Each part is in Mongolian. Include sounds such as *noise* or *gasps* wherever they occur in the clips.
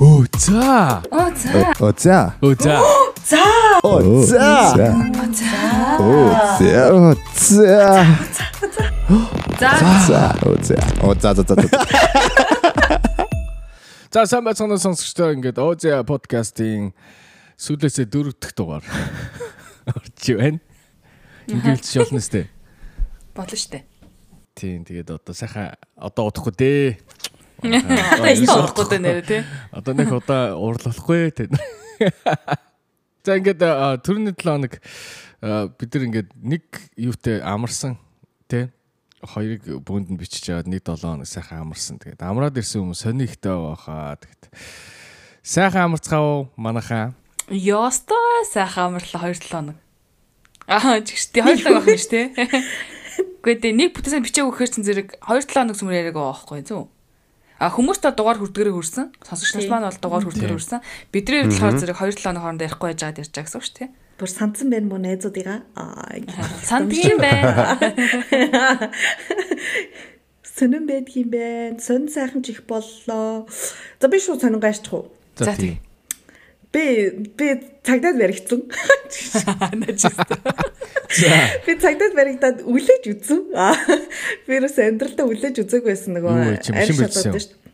Оо за. Оо за. Оо за. Оо *gasps* *gasps* за. За. Оо за. Оо за. Оо за. За. За. Оо за. Оо за за за. за. Сайн байцгаана сонсогчдоо ингээд оо за подкастын сүүлээсээ дөрөв дэх дугаар орж байна. Ингээд шолно сте. Болно штэ. Тийм тэгээд одоо сайхан одоо удахгүй дээ. Одоо энэ болохгүй дээ нэрэ тий. Одоо нэг удаа уурлахгүй те. За ингээд түрүүний 7 хоног бид нар ингээд нэг юутай амарсан те хоёрыг бүүнд нь бичиж аваад нэг 7 хоног сайхан амарсан. Тэгээд амраад ирсэн хүмүүс сони ихтэй байхаа. Тэгээд сайхан амарцгаав манайхаа. Ёстой сайхан амарлаа 2 7 хоног. Аа чигштэй 2 7 хоног шүү тий. Гэхдээ дээ нэг бүтээсэн бичээг өгөхөр чин зэрэг 2 7 хоног сүмээр яриаг байгаа байхгүй зү. А хүмүүст бол дугаар хүрдгэрээ хүрсэн. Сонсогч нар маань бол дугаар хүрдгэрээ хүрсэн. Бидний хувьд болохоор зэрэг 2 7 хоног хооронд ярихгүй байж байгаад ярьж байгаа гэсэн үг шүү тий. Бүр сансан байна мó найзуудыгаа. Аа. Сандгийн байна. *laughs* Сонин байдгийн байна. Сонин сайхан чих боллоо. За би шууд сонин гайчих уу? За, тийм. Би би цагдаад баригдсан. *laughs* Би цагдаад баригдаад үлээж үзсэн. Аа. Би ерөөс амьдралдаа үлээж үзээгүй байсан нөгөө барьсан юу? шүү дээ.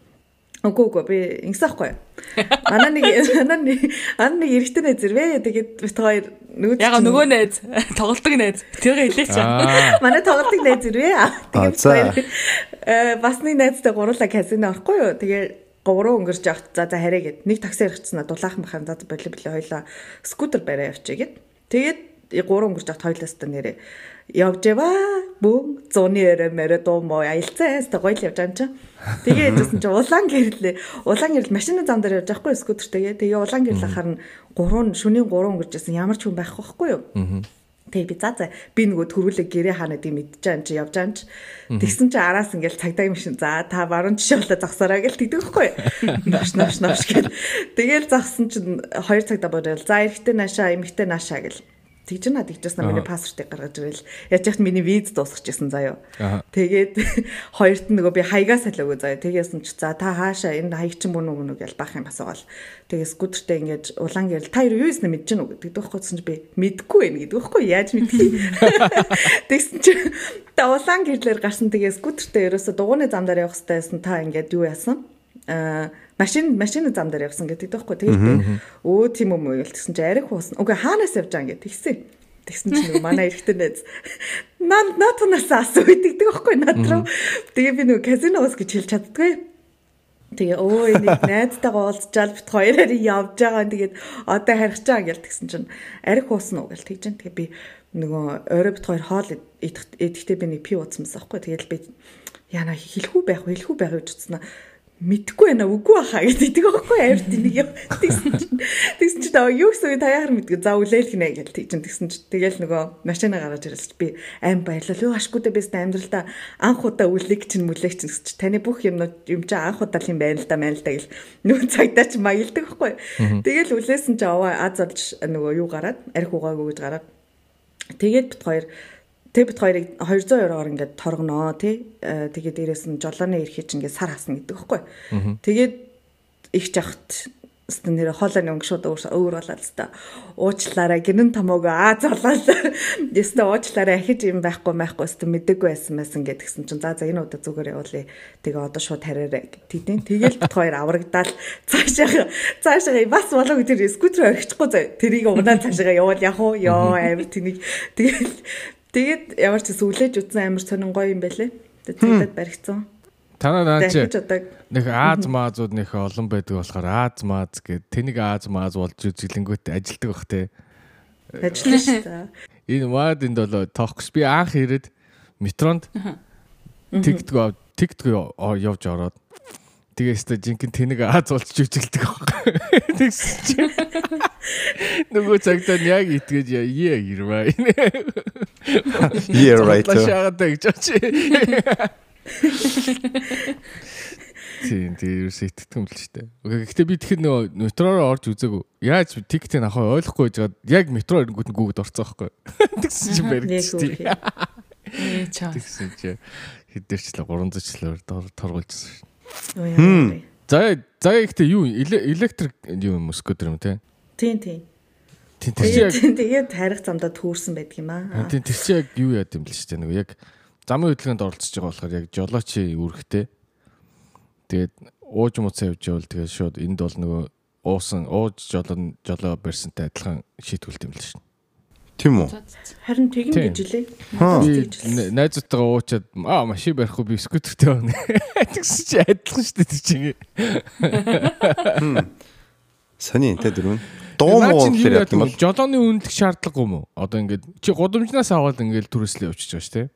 Үгүй үгүй би ингэсэхгүй. Манай нэг манай нэг ан нэг эрэгтэй найз ирвэ. Тэгээд бит хоёр нөгөө Яга нөгөө найз *laughs* тоглолтог найз. Тэргээ хэлээч. Манай тоглолтын найз ирвэ. Тэгээд э бас нэг найзтай гурлаа казино орохгүй юу. Тэгээд гурван өнгөрч явахт за за хараа гэд нэг такси ирчихсэн дулаахан бахам за болио болио хоёлаа скутер барай явчих гэд. Тэгээд гурван өнгөрч явахт хоёлаас та нэрээ явж яваа бүүн зуны өрөө мөрөө дуу мó аялцаас та гойл явж байгаа юм чи. Тэгээд хэвчсэн чи улаан гэрлээ. Улаан гэрэл машины зам дээр явж байхгүй скутертэйгээ. Тэгээ улаан гэрэл ахаар нь гурван шөнийн гурван өнгөрч ясан ямар ч хүн байхгүй байхгүй юу? Тэгээ би за за би нөгөө төрүүлэг гэрээ хаана гэдэг мэдчихэж байгаа юм чи явж байгаа юм чи. Тэгсэн чи араас ингээл цагдаагийн машин за та баруун жишээ болоо загсараа гэл тэгдэг байхгүй. Навш навш навш гэл. Тэгээл загсан чинь хоёр цагта бодвол за эрэхтэй наашаа эмэгтэй наашаа гэл. Тэгж наа тэгжсэн миний паспортыг гаргаж ирэл. Яаж яхад миний виз дуусчихсан заяо. Тэгээд *laughs* хоёрт нь нөгөө би хаягаа салаагүй заяа. Тэгээсэн чи за та хаашаа энэ хаяг чинь бүн үгнүг ял бах юм асуугаал. Тэгээ скутертэй ингэж улаан гэрэл та юу юуснэ мэдэж гэнэ үү гэдэг дөхөйсэн чи би мэдгүй байх гэдэг байхгүй яаж мэдхий. *laughs* Тэгсэн чи та улаан гэрлэр гарсан тэгээ скутертэй ерөөсө дугууны зам дээр явах хэрэгтэйсэн та ингээд юу яасан? Аа машин машины зам дээр явсан гэдэг дөөхгүй тэгээд би өө тийм юм уу гэл тэгсэн чи арих хуусна. Үгүй хаанаас явж байгаа ингээд тэгсэн. Тэгсэн чи нөгөө манай эрэгтэй найз наа натунаас асуу гэдэг дөөхгүй над руу. Тэгээ би нөгөө казиногоос гэж хэлж чаддгүй. Тэгээ өө энийг *laughs* найзтайгаа уулзчаал бит хоёроор явж байгаа. Тэгээд одоо харих чаа гэл тэгсэн чинь арих хуусна уу гэл тэгж дээ. Тэгээ би нөгөө орой бит хоёр хоол идэх- идэхдээ би нэг пи ууцсан байхгүй. Тэгээд би яна хэлэхүү байх хэлэхүү байх гэж утсан аа мэдгүй байна үгүй баха гэдэг. Байхгүй авирт нэг юм тэгсэн чинь тэгсэн чинь таа юу гэсэн та яхаар мэдгүй. За үлээл гинэ гэж тэгж тэгсэн чинь. Тэгэл нөгөө машина гаргаж ирэлч би аим баярлал. Юу ашгүйдээ бис амьдралдаа анх удаа үлэг чинь мүлээг чинь гэсэн чинь таны бүх юмнууд юм чи анх удаа л юм байна л да байна л да гэл. Нөгөө цагдаа чи маялдаг байхгүй тэгэл үлээсэн чи аваа аз олж нөгөө юу гараад арх угаагүй гэж гараад. Тэгээд бит хоёр тэг бит хоёрыг 200 евроогоор ингээд торгоноо тий. Э, Тэгээд дээрэс нь жолооны эрхий чинь ингээд сар хасна гэдэг байхгүй. Тэгээд их жахт стэн нэр хоолойны өнгө шууд өөр болоод та. Уучлаарай гинэн томоог аа золоод яста *laughs* уучлаарай ахиж юм байхгүй байхгүй стэн мэдээгүй байсан байсан гэдгсэн чинь. За за энэ удаа зүгээр явуулъя. Тэгээ одоо шууд хараарай гэдгийг тэгэл бит хоёр аврагдаал цаашаа цаашаа бас болоо тэр скутер орхичихгүй заа тэрийг удаан цаашаа явуул. Яг уу ёо *laughs* амир тэнийг тэгэл тэгээд ямар ч сүлээж утсан амир сонин гоё юм байлээ. Тэгээд баригдсан Танаа наа чи нэг Аз маазууд нөх олон байдаг болохоор Аз мааз гэд тэнийг Аз мааз болж үзлэнгүүт ажилдаг бах те. ажиллана шүү дээ. Энэ маад энд бол тоохгүй би анх ирээд метронд тэгдэг ав- тэгдэг явж ороод тэгээс та жинхэнэ тэнийг Аз болж үзэлдэг байхгүй. *laughs* Тэгсэн чи нөгөө цагтаа яг итгэж яа ирвэ. Yeah *laughs* right. Шагаад гэж очи. *laughs* Тийм тийм ерөөсөө итгэдэг юм л шүү дээ. Гэхдээ би тэгэхэд нөгөө метроор орж үзээгүй. Яаж тиктэй авах ойлгохгүй байжгаад яг метро ирэнгүүт нь гүгэд орцсон байхгүй. Тэгсэн чинь баригдчихтий. Ээ чаа. Тэгсэн чинь хэдэрчлээ 300 члээр торгуулжсэн шүү. За за ихтэй юу эле- электрик юу юм скутер юм те. Тийм тийм. Тийм яг Тэгээд тарих замдаа төөрсөн байдаг юм аа. тийм тэр чинь яг юу яд юм л шүү дээ. Нөгөө яг замын хөдөлгөөнд оролцож байгаа болохоор яг жолоочи үүрэгтэй. Тэгээд ууж муцаа явж явал тэгээд шууд энд бол нөгөө уусан ууж жолоо жолоо барьсантай адилхан шийтгүүлт юм л шүү. Тийм үү? Харин Тийм. гэж лээ. Найзуудтайгаа уучаад аа машин барихгүй би скутертэй байна. *laughs* Тэгсэн чи адилхан шүү дээ тэр чинь. Сони тэ дөрөв. Дуу муу гэхээр яд юм бол жолооны үнэлэх шаардлагагүй уу? Одоо ингээд чи гудамжнаас аваад ингээд түрээслээ явчихж байгаа шүү дээ.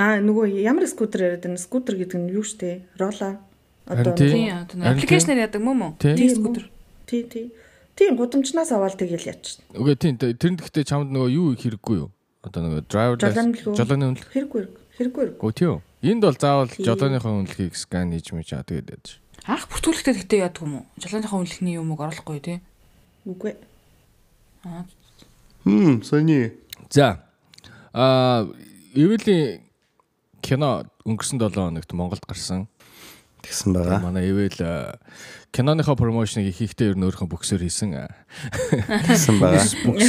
Аа нөгөө ямар скутер яриад байна? Скутер гэдэг нь юу штэ? Рола. Харин Одоо тийм. Тэр аппликейшнээр яадаг мөн. Тийм. Тийм скутер. Тий, тий. Тийм гудамжнаас аваад тэгэл яач. Үгүй тийм тэр нь гэхдээ чамд нөгөө юу хэрэггүй юу? Одоо нөгөө driver Жолооны үнэлэх. Хэрэггүй хэрэггүй. Гөө тийм. Энд бол заавал Тийм. жолооныхоо үнэлэхийг скан хийж мэж аа тэгээд яаж. Анх бүртгүүлэхдээ тэгтээ яадаг юм уу? Жолооныхоо үнэлэхний юмыг оруулахгүй тий. Үгүй. хм сони. За. Аа Эвэлийн кино өнгөрсөн 7 хоногт Монголд гарсан. Тэгсэн байгаа. Манай Эвэл аа, киноныхоо промошныг ихэнхдээ ер нь өөрийнхөө бүксээр хийсэн. Тэгсэн байгаа. Бүкс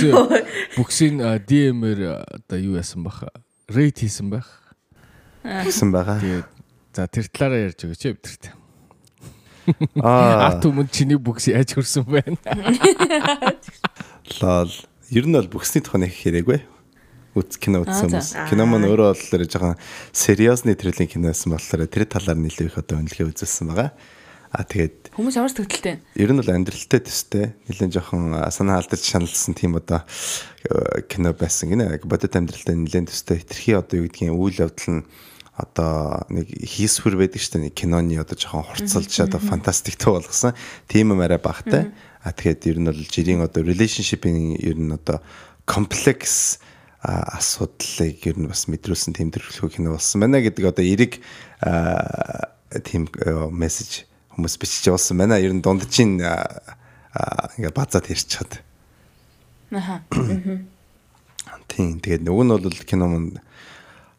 бүксийн DM-ээр одоо юу яасан бах? Рейт хийсэн байх. Тэгсэн байгаа. Тэгээд за тэр талаараа ярьж өгөөч бидэрт. Аа. Арт өмнө чиний бүкс яаж хөрсөн байна? Лол. Ер нь бол бүхсний тухай нэг хэрэггүй. Үз кино үзсэн хүмүүс. Кино маань өөрөө бол тэр жоохон сериосны төрлийн кино байсан болохоор тэр талаар нэлээд их одоо үнэлгээ үзүүлсэн байгаа. А тэгээд Хүмүүс ямар ч төгтөлтэй. ер нь бол амьдралтай төстэй нэлээд жоохон санаа алдаж шаналсан тийм одоо э, кино байсан гинэ. Бодит амьдралтай нэлээд төстэй хитрхи одоо юу гэдгийг үйл явдал нь одоо нэг хийсвэр байдаг шүү дээ нэг киноны одоо жоохон хурцлж *laughs* одоо фантастик туу болгосон. Тийм юм арай багтай. А тэгэхээр ер нь бол жирийн одоо relationship-ийн ер нь одоо комплекс асуудлыг ер нь бас мэдрүүлсэн төрөлхөө кино болсон байна гэдэг одоо эрэг тийм мессеж хүмүүс бичиж явуулсан байна. Ер нь дунд чинь а, а, ингээ базаад ирч чад. Аха. Тийм. Тэгээд нөгөө нь бол кино манд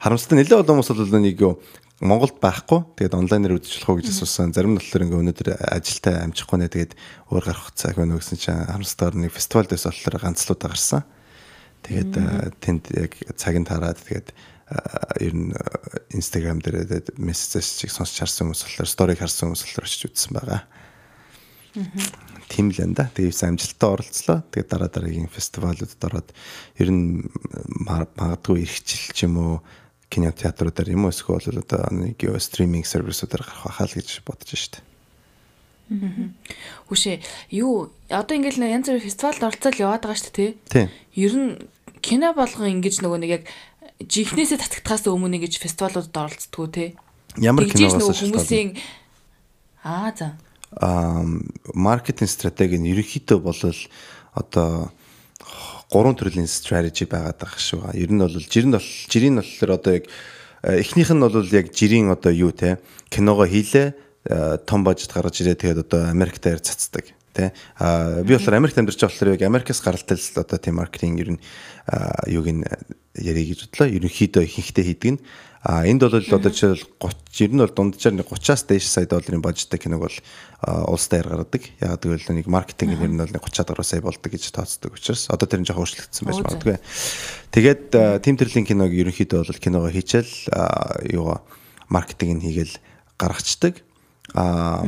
харамсалтай нэлээд олон хүмүүс бол нэг юу Монголд байхгүй. Тэгээд онлайнаар үзэж болох уу гэж асуусан. Зарим нь болохоор ингээ өнөөдөр ажилдаа амжихгүй нэ. Тэгээд өөр гарах цаг байна гэсэн чинь харамсалтайгаар нэг фестивал дэс болохоор ганцлуудаа гарсан. Тэгээд тэнд яг цаг нь таарад тэгээд ер нь а, Instagram дээр мессеж чиг сонсч харсан хүмүүс болохоор сториг харсан хүмүүс болохоор очиж үзсэн байгаа. Тийм л энэ да. Тэгээд амжилттай оролцлоо. Тэгээд дараа дараагийн фестивалуудад ороод ер нь ма- магадгүй ирэх жил ч юм уу кино театруудаар юм уу эсвэл одоо нэг юу стриминг сервисүүдээр гарах байхаа л гэж бодож штэ. Хүшээ юу одоо ингээл янз бүрийн фестивалд оролцоод яваад байгаа дээ тий. Тийм. Ер нь кино болгон ингэж нөгөө нэг яг жихнээсээ татагдахаас өмнө ингэж фестивалуудад оролцдгоо тий. Ямар киногоос хүмүүсийн аа за. Аа маркетинг стратеги нь ерөнхийдөө бол одоо гурван төрлийн strategy байгаад байгаа шүү. Ер нь бол жир нь бол жирийн болохоор одоо яг э, эхнийх нь бол яг жирийн одоо юу те киного хийлээ э, том бажет гаргаж ирээ тэгээд одоо Америкт аяр цацдаг те а би болохоор Америкт амьдарч байгаа болохоор яг Америкаас гаралтай л одоо тийм маркетинг ер нь а, юуг нь ярих гэж бодлоо ерөнхийдөө ихэнхдээ хийдэг нь а энд бол одоо жишээл 30 ер нь бол дунджаар нэг 30-аас дээш сая долларын бажеттай киног бол улс даяар гаргадаг. Яг гэвэл нэг маркетинг ер нь бол нэг 30 гаруй сая болдог гэж тооцдог учраас одоо тэр нь жоохон өөрчлөгдсөн байж магадгүй. Тэгээд тим төрлийн киног ерөнхийдөө бол киногоо хийчихэл юугаа маркетинг нь хийгээл гаргацдаг. А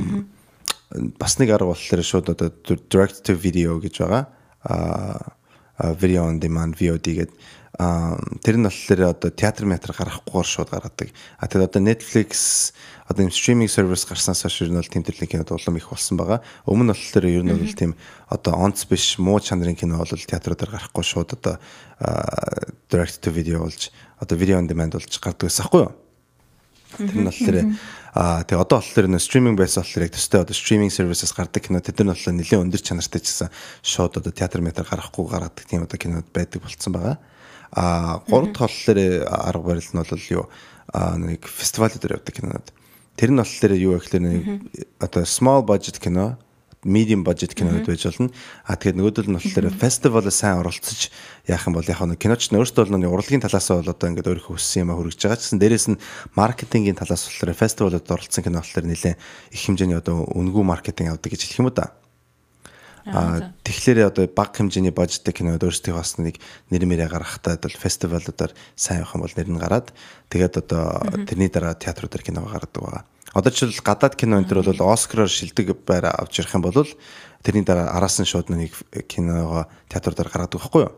бас нэг арга болохоор шууд одоо direct to video гэж байгаа. А video on demand VOD гэдэг тэр нь болохоор одоо театр метр гаргахгүйгээр шууд гаргадаг. А тэгээд одоо Netflix одоо юм стриминг сервис гарснаас хойш ер нь бол тийм төрлийн кинод улам их болсон байгаа. Өмнө нь болохоор ер нь бол тийм одоо онц биш муу чанарын кино бол театруудаар гарахгүй шууд одоо direct to video болж одоо video on demand болж гардаг байсан хгүй юу? Тэр нь болохоор аа тэгээ одоо болохоор нэ стриминг байсан болохоор яг төстэй одоо стриминг сервисээс гардаг кино тэд нар болохоор нэлээд өндөр чанартай ч гэсэн шууд одоо театр метр гарахгүй гаргадаг тийм одоо кинод байдаг болцсон байгаа. Аа гурав дахь болохоор арга барил нь бол юу нэг фестиваль дээр явдаг кинонод. Тэр нь болохоор юу вэ гэхээр нэг одоо small budget кино medium budget кинод байж болно. А тэгээд нөгөөдөл нь болохоор фестивалд сайн оролцож яах юм бол яг нэг киноч нь өөртөө бол нэг урлагийн талаас нь бол одоо ингээд өөрийнхөө хүссэн юм хүргэж байгаа. Гэсэн дээрэс нь маркетингийн талаас болохоор фестивалд оролцсон кино болохоор нэлээд их хэмжээний одоо үнгүй маркетинг авдаг гэж хэлэх юм да. Тэгэхээр одоо баг хэмжээний бажтай кинод өөрсдийн бас нэг нэр мэрэ гаргахтаа бол фестивалуудаар сайн явах юм бол нэр нь гараад тэгээд одоо тэрний дараа театруудаар кино гаргадаг байгаа. Одоо жишээл гадаад кино энэ төр бол Оскараар шилдэг байр авч ирэх юм бол тэрний дараа араас нь шууд нэг киногоо театруудаар гаргадаг байхгүй юу?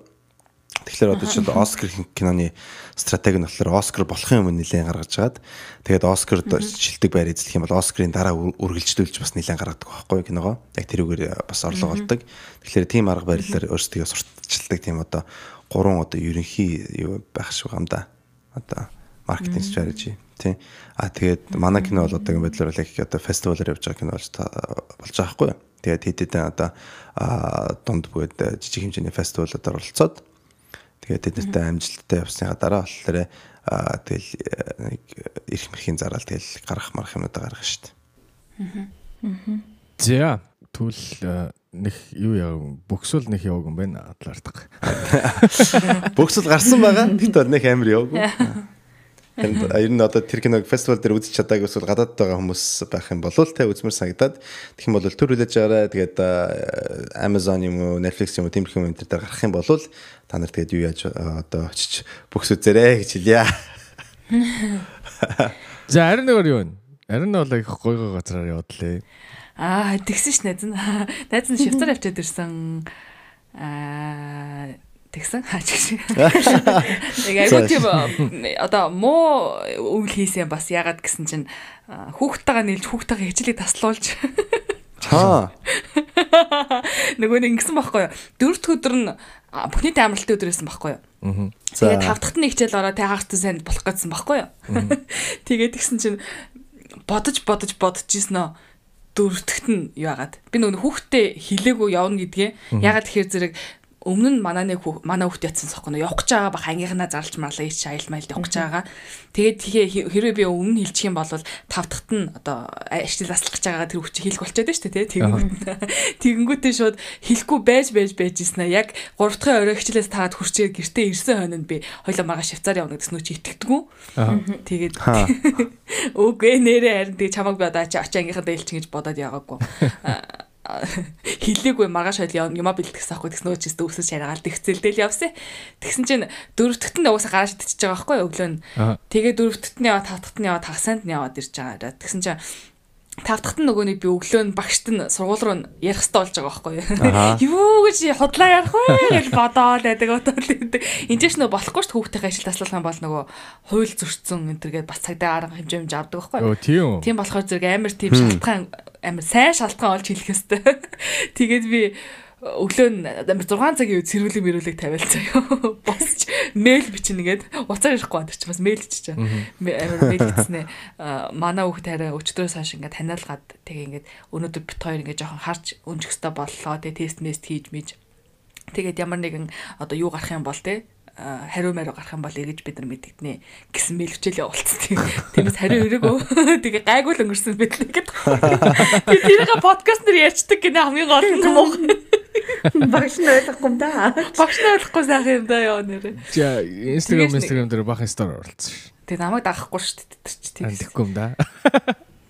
Тэгэхээр одоо жишээл Оскар киноны стратеги нь болохоор Оскар болохын өмнө нэлээд гаргаж чаад тэгээд Оскард шилдэг байр эзлэх юм бол Оскарын дараа үргэлжлүүлж бас нэлээд гаргадаг байхгүй киногоо. Яг тэрүүгээр бас орлого олдог. Тэгэхээр тийм арга барилаар өөрсдөө сурталчилдаг тийм одоо гурван одоо ерөнхий юу байх шиг юм да. Одоо маркетинг strategy тий. А тэгээд манай кино бол одоогийн байдлаар яг одоо фестивалаар явж байгаа кино болж болж байгаа хгүй. Тэгээд хэд хэдэн одоо дунд бүгд жижиг хэмжээний фестивалуудаар оролцоод тэгээд тэднэртэй амжилттай явсныхаа дараа болохоор тэгэл нэг эрх мэрхийн зараал тэгэл гарах марах юмудаа гаргах шүү дээ. За түл нэг юу яа бөксөл нэг яваг юм байна адлаардах. *laughs* Бөксөл гарсан байгаа. Гэтэл нэг амир яваг. *laughs* Энд ер нь одоо тэр киног фестивал дээр үзэж чадаагүй эсвэл гадаад байгаа хүмүүс байх юм бол тэ үзмэр санагдаад тэгэх юм бол төр хүлээж аваарай. Тэгээд Amazon юм уу, Netflix юм уу тиймэрхүү юм энэ дээр гарах юм бол та нар тэгээд юу яаж одоо очиж бөхс үзээрэй гэж хэлье. За харин нэг юу вэ? Харин бол их гой гой газараар явдлаа. Аа тэгсэн ш найз нь. Найз нь шивтар авчиад ирсэн. Аа тэгсэн хаач гэж. *laughs* Нэг айгуу тийм одоо муу үйл хийсэн бас ягаад гэсэн чинь хүүхдтэйгээ нийлж хүүхдтэйгээ хичээлийг таслуулж Аа. *laughs* Нөгөө нэг ингэсэн байхгүй юу? Дөрөвт өдөр нь бүхний таамралтын өдөр байсан байхгүй юу? Тэгээд тавдахт нь хичээл ороо тэ хаагт сайн болох гэсэн байхгүй юу? *laughs* Тэгээд тэгсэн чинь бодож бодож бодож ирсэн нөө дөрөвтгт нь юу яагаад би нөгөө хүүхдээ хилээгүй явна гэдгээ ягаад тэгэхээр зэрэг өмнө нь манай нэг манай хүүхд ятсан сохоо явах гэж байгаа бах ангийнхнаа зарлж марлаа ич айл майл явах гэж байгаа. Тэгээд тэгээ хэрвээ би өмнө хэлчих юм бол тав дахьт нь одоо ажил заслах гэж байгаа тэр хүчийг хэлэх болчиход шүү дээ тий. Тэгэнгүүтээ шууд хэлэхгүй байж байж байж ийснэ. Яг 3 дахь орой хичээлээс таад хурцээр гэртээ ирсэн хойно би хоёлаа маргаа швейцар явна гэсэн нөө чи итгэдэггүй. Тэгээд *laughs* үгүй нэрээ харин тэгээ чамаг би одоо очи ангийнхаа дэлчин гэж бодоод яваагүй *laughs* *laughs* хилээгүй маргааш хойл юма бэлтгэсэн аахгүй тэгс нөө чист өсөж шаргаал тэгцэлдэл явсан. Тэгсэн чинь дөрөвдөгт нь угаасаа гараж идчихэж байгаа байхгүй өглөө нь. Тэгээ дөрөвдөгт нь яваа тавдагт нь яваа тавсанд нь яваад ирж байгаа. Тэгсэн чинь тавдахт нь нөгөөний би өглөө нь багшд нь сургууль руу ярих хэрэгтэй болж байгаа байхгүй юу. *laughs* Гэж худлаа ярих вэ гэж бодоод байдаг бодоод байдаг. Энд ч нөө болохгүй шүү хүүхдийн ажил таслах юм бол нөгөө хууль зөрчсөн энэ төргээд бас цагдаа арга хэмжээ хэмжээ авдаг байхгүй юу. Тийм болохоор зэрэг амар тийм шалтгаан амар сайн шалтгаан олж хэлэх ёстой. *laughs* Тэгээд би өглөө нь амар 6 цагийн үед сэрүүлэг мэрүүлэг тавиал заяа. *laughs* Босч мэйл бичин ингээд уцаар ирэхгүй байна чи бас мэйл чиж чаа. Амар мэйл хийснэ. Манай хүүхд хараа өчтөрөөс хойш ингээд таниалгаад тэгээ ингээд өнөөдөр бит хоёр ингээд жоохон харж өнжих хэвээр боллоо. Тэгээ тест мест хийж мэж. Тэгээд ямар нэгэн одоо юу гарах юм бол те хариу мариу гарах юм бол эргэж бид нар мэдэгднэ гэсэн мэйл хичээл явуулсан. Тиймээс хариу өрөөгөө *laughs* тэгээ гайгүй л өнгөрсөн байт л гэдэг. *laughs* Би тэрийг подкаст нэр ярьцдаг гинэ хамгийн гол нь муу. Багш нь ойлгохгүй юм да. Багш нь ойлгохгүй сайх юм да яа нэрэ. За Instagram Instagram дээр бахан стори оруулсан ш. Тэгээ намайг дагахгүй ш тэр чи тийм. Тэгэхгүй юм да.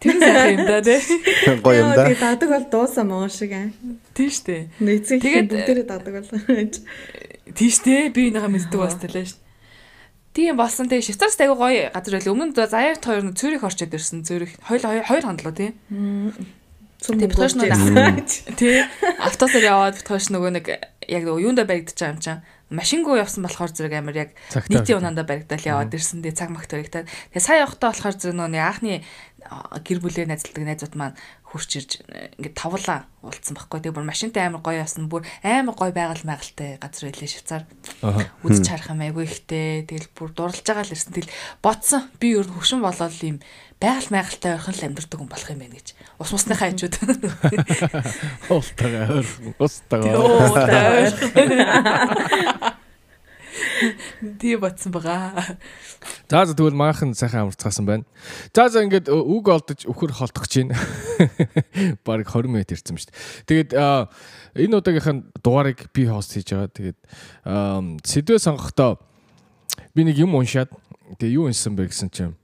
Тэр сайх юм да тий. *laughs* Гоё юм да. Тэгээ дадаг бол дуусан мөн шиг аа. Тийм штэ. Нэгцэн Тэгээд- бүгдээрээ дадаг бол. *laughs* Тийш дээ би энийгээ мэддэг бас талаа ш. Тийм болсон тэгээ Швейцарт айгу гоё газар байл. Өмнө нь Заяат хоёр нь Цюрих орчод ирсэн. Цюрих хоёул хоёр хандлуу тий. Ирсэн. *laughs* тий. Автобусаар яваад битгоош нөгөө нэг яг нөгөө юундаа баригдаж байгаа юм чинь. Машингуу явсан болохоор зэрэг амар яг нийтийн унаанда баригдал яваад ирсэн. Тэгээ цаг магт баригдаад. Тэгээ сая явахдаа болохоор зэрэг нөгөө анхны гэр бүлээ найзалдаг найзууд маань хурч ирж ингээд тавлаа уулцсан байхгүй. Тэгээ бүр машинтай амар гоё явсан. Бүр амар гоё байгаль майгалтай газар байлээ Швейцар. Үзэж харах юм айгүй ихтэй. Тэгэл бүр дурлж байгаа л ирсэн. Тэгэл бодсон. Би ер нь хөвшин болоод юм байгаль майгалтай ойрхон л амьдардаг хүн болох юм байна гэж. Ус мусныхаа хажууд. *laughs* Уултагаа ойр. Устагаа. Таа. *laughs* Тий бодсон байгаа. За за тэгвэл маахан сайхан амарцгаасан байна. За за ингээд үг олдож өхөр холдох гэж байна. Бараг 20 минут ирсэн шүү дээ. Тэгээд энэ удаагийнхын дугаарыг би хост хийж байгаа. Тэгээд сэдвээ сонгохдоо би нэг юм уншаад тэгээ юу уншсан бэ гэсэн чинь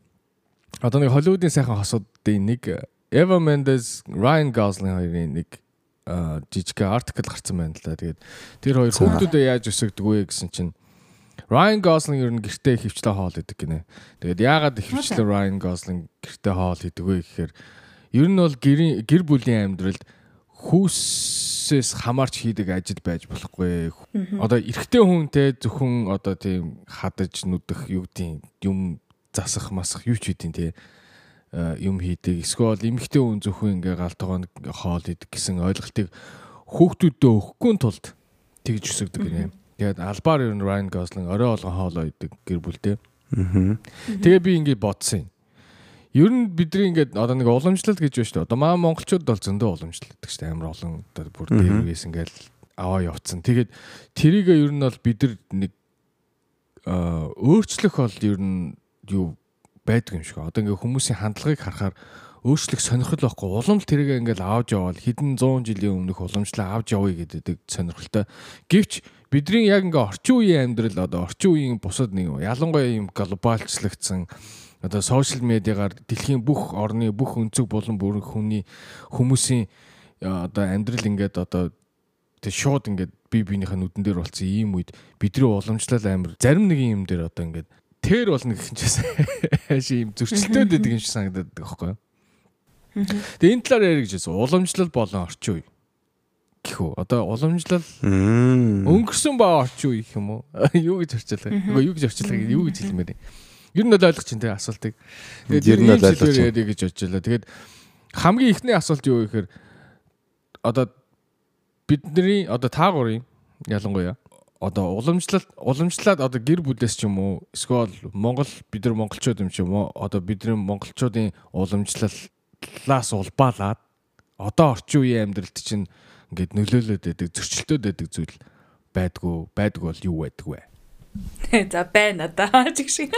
одоо нэг Холливуудын сайхан хосуудын нэг Eva Mendes, Ryan Gosling хоёрын нэг жижиг артикл гарсан байна л да. Тэгээд тэр хоёр хүүхдүүдэд яаж өсөгдөг вэ гэсэн чинь Ryan Gosling ер нь гэртээ хөвчлээ хоол идэг гинэ. Тэгээд яагаад хөвчлээ Ryan Gosling гэртээ хоол идэг вэ гэхээр ер нь бол гэр бүлийн амьдралд хүүсээс хамаарч хийдэг ажил байж болохгүй. Одоо эрэгтэй хүнтэй зөвхөн одоо тийм хадаж нүдэх юу гэдэг юм засах масах юу ч үдийн тий юм хийдэг. Эсвэл эмэгтэй хүн зөвхөн ингээ галтгоо хоол идэг гэсэн ойлголтыг хүүхдүүдэд өгөхгүй тулд тэгж өсөгдөг гинэ. Тэгээд албаар ер нь Ryan Gosling орой болгон хоолоо идэг гэр бүлдээ. Тэгээ би ингээд бодсон юм. Ер нь бидний ингээд одоо нэг уламжлалт гэж байна шүү дээ. Одоо маа монголчууд бол зөндөө уламжлалт гэдэг шүү дээ. Амар олон одоо бүр дээрээс ингээд аваа явцсан. Тэгээд тэрийг ер нь бол бид нар нэг аа өөрчлөх бол ер нь юу байдаг юм шиг. Одоо ингээд хүмүүсийн хандлагыг харахаар өөрчлөх сонирхол байхгүй. Улам л тэрийг ингээд авч явбал хэдэн 100 жилийн өмнөх уламжлалаа авч явъя гэдэг сонирхолтой. Гэвч бидний яг ингээ орчин үеийн амьдрал одоо орчин үеийн бусад нэг ялангуяа юм глобалчлагдсан одоо сошиал медиагаар дэлхийн бүх орны бүх өнцөг болон бүрэн хүний хүмүүсийн а, одоо амьдрал ингээд одоо тэг шууд ингээд би биенийхээ нүдэн дээр болсон ийм үед бидний уламжлал амир зарим нэг юм дээр одоо ингээд тэр болно гэх юм чээс ийм зөрчилтөд байдаг юм шиг санагдаад байгаа байхгүй юу. Тэгээ энэ талаар ярих гэсэн уламжлал болон орчин үе гэх үү. Одоо уламжлал өнгөрсөн ба орчин үе гэх юм уу? *laughs* Юу гэж орчуулах? Үгүй юу гэж орчуулах юу гэж хэлмээр юм. Ер нь бол ойлгож чинь тэ асуултыг. Ер нь бол байна. ярих гэж бодчихлаа. Тэгээд хамгийн ихний асуулт юу вэ гэхээр одоо бидний одоо таагуурын ялангуяа одоо уламжлалт уламжлаад одоо гэр бүлээс ч юм уу эсвэл Монгол бид нар монголчууд юм ч юм уу одоо бидний монголчуудын уламжлалаас улбаалаад одоо орчин үеийн амьдралд чинь ингээд нөлөөлөд байдаг зөрчилдөд байдаг зүйл байдгүй байдаг бол юу байдаг вэ? *laughs* За байна да. *laughs* Чиг шиг. *laughs*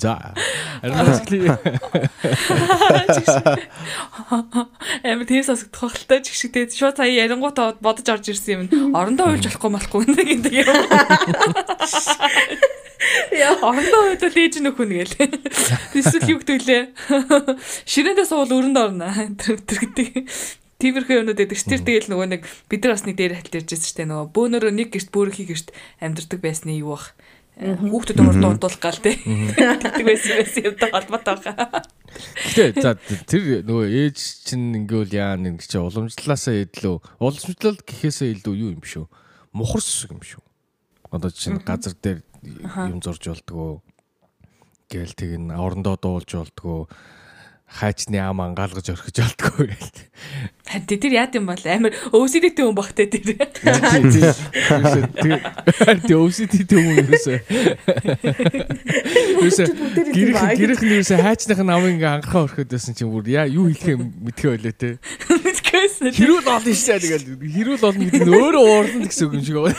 За. Армаскли Амар тийм сонсогдох хөлтэй чиг шиг тэгээд шууд сая ярингуутаа бодож орж ирсэн юм. Орондоо уйлж болохгүй малахгүй гэдэг юм. Яа. Орондоо уйлвал ээж нөхөн гээл. Эсвэл юу гэдэг лээ. Ширээндээ суувал өрөнд орно. Тэр тэр гэдэг. Тиймэрхүү юмнууд байдаг. Тэр тэгэл нөгөө нэг бид нар бас нэг дээр хальт ярьж байсан шүү дээ. Нөгөө бөөнөрөө нэг гэрт бөөрийнхий гэрт амьдардаг байсны юу бах. Хүүхдүүд урд дуудуулах гал те. *laughs* Тэгдэг байсан байсан юмтай холбоотой байгаа. Гэтэ за тэр нөгөө ээж чинь ингээл яа нэг чи уламжлалаасаа илүү уламжлал гэхээсээ илүү юу юм шүү. Мухар сүсэг юм шүү. Одоо чинь газар дээр юм зурж болдгоо. Гээл тийг н орондоо дуулж болдгоо. Хайчны ам ангаалгаж орхиж болдгоо гээл. Харин тэр яад юм бол амар өөсөдтэй хүн багтай тэр. Тэгээ өвсөд тийм юм ерөөсөө. Ерөөсөө гэрх гэрх нь ерөөсөө хайчных нь амын ингээ анхаа орхиод байсан чинь бүр яа юу хэлэх юм мэдхээ байлаа те. Мэдгүйсэн. Хэрүүл олон шээ тэгэл хэрүүл олон гэдэг нь өөрөө уурна гэсэн үг юм шиг байна.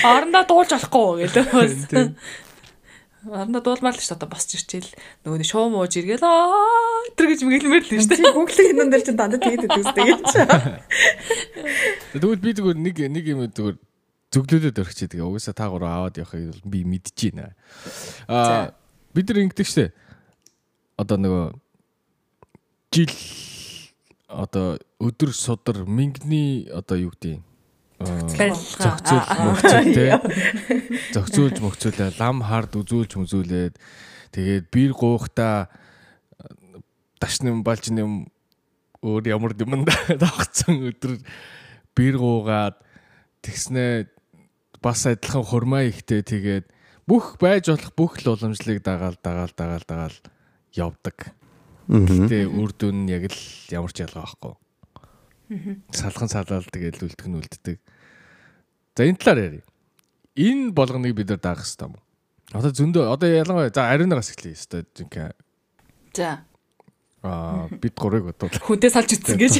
Орондоо дуулж болохгүй гэлээ. Орондоо дуулмаар л ш одоо босч ирчихэл нөгөө нэг шуу мууж иргээл аа тэр гэж мгэлмээр л шүү Чи Google-ийн нэн дээр чи дандаа тэгээд үздэг юм чи. Тэгвэл би зүгээр нэг нэг юм зүгээр зөвлөлөд орчих тэгээ угаасаа та гурав аваад явахыг би мэдэж байна. Аа бид нар ингэдэг штэ. Одоо нөгөө жил одоо өдөр судар мингний одоо юу гэдэг. Зохицуул мөхцөл те зохицуулж мөхцүүлээ лам хард үзүүлж мүзүүлээд тэгээд бир гоохта дашны балж юм өөр ямар юм давхцсан өдөр бир гуугаад тэгснэ бас адилхан хурмаа ихтэй тэгээд бүх байж болох бүх л уламжлалыг дагаал дагаал дагаал дагаал явдаг. Гэтэ үр дүн нь яг л ямар ч ялгаа байхгүй. Салхан салаал тэгээд үлдэх нь үлддэг. За энэ талаар ярив. Энэ болгоныг бид нар даах хэрэгтэй юм уу? Одоо зөндөө одоо ялангуяа за ариунаас эхлэе өстой жинхэнэ. За. Аа бид гурыг одоо Хүнтэй салж үтсэн гэж.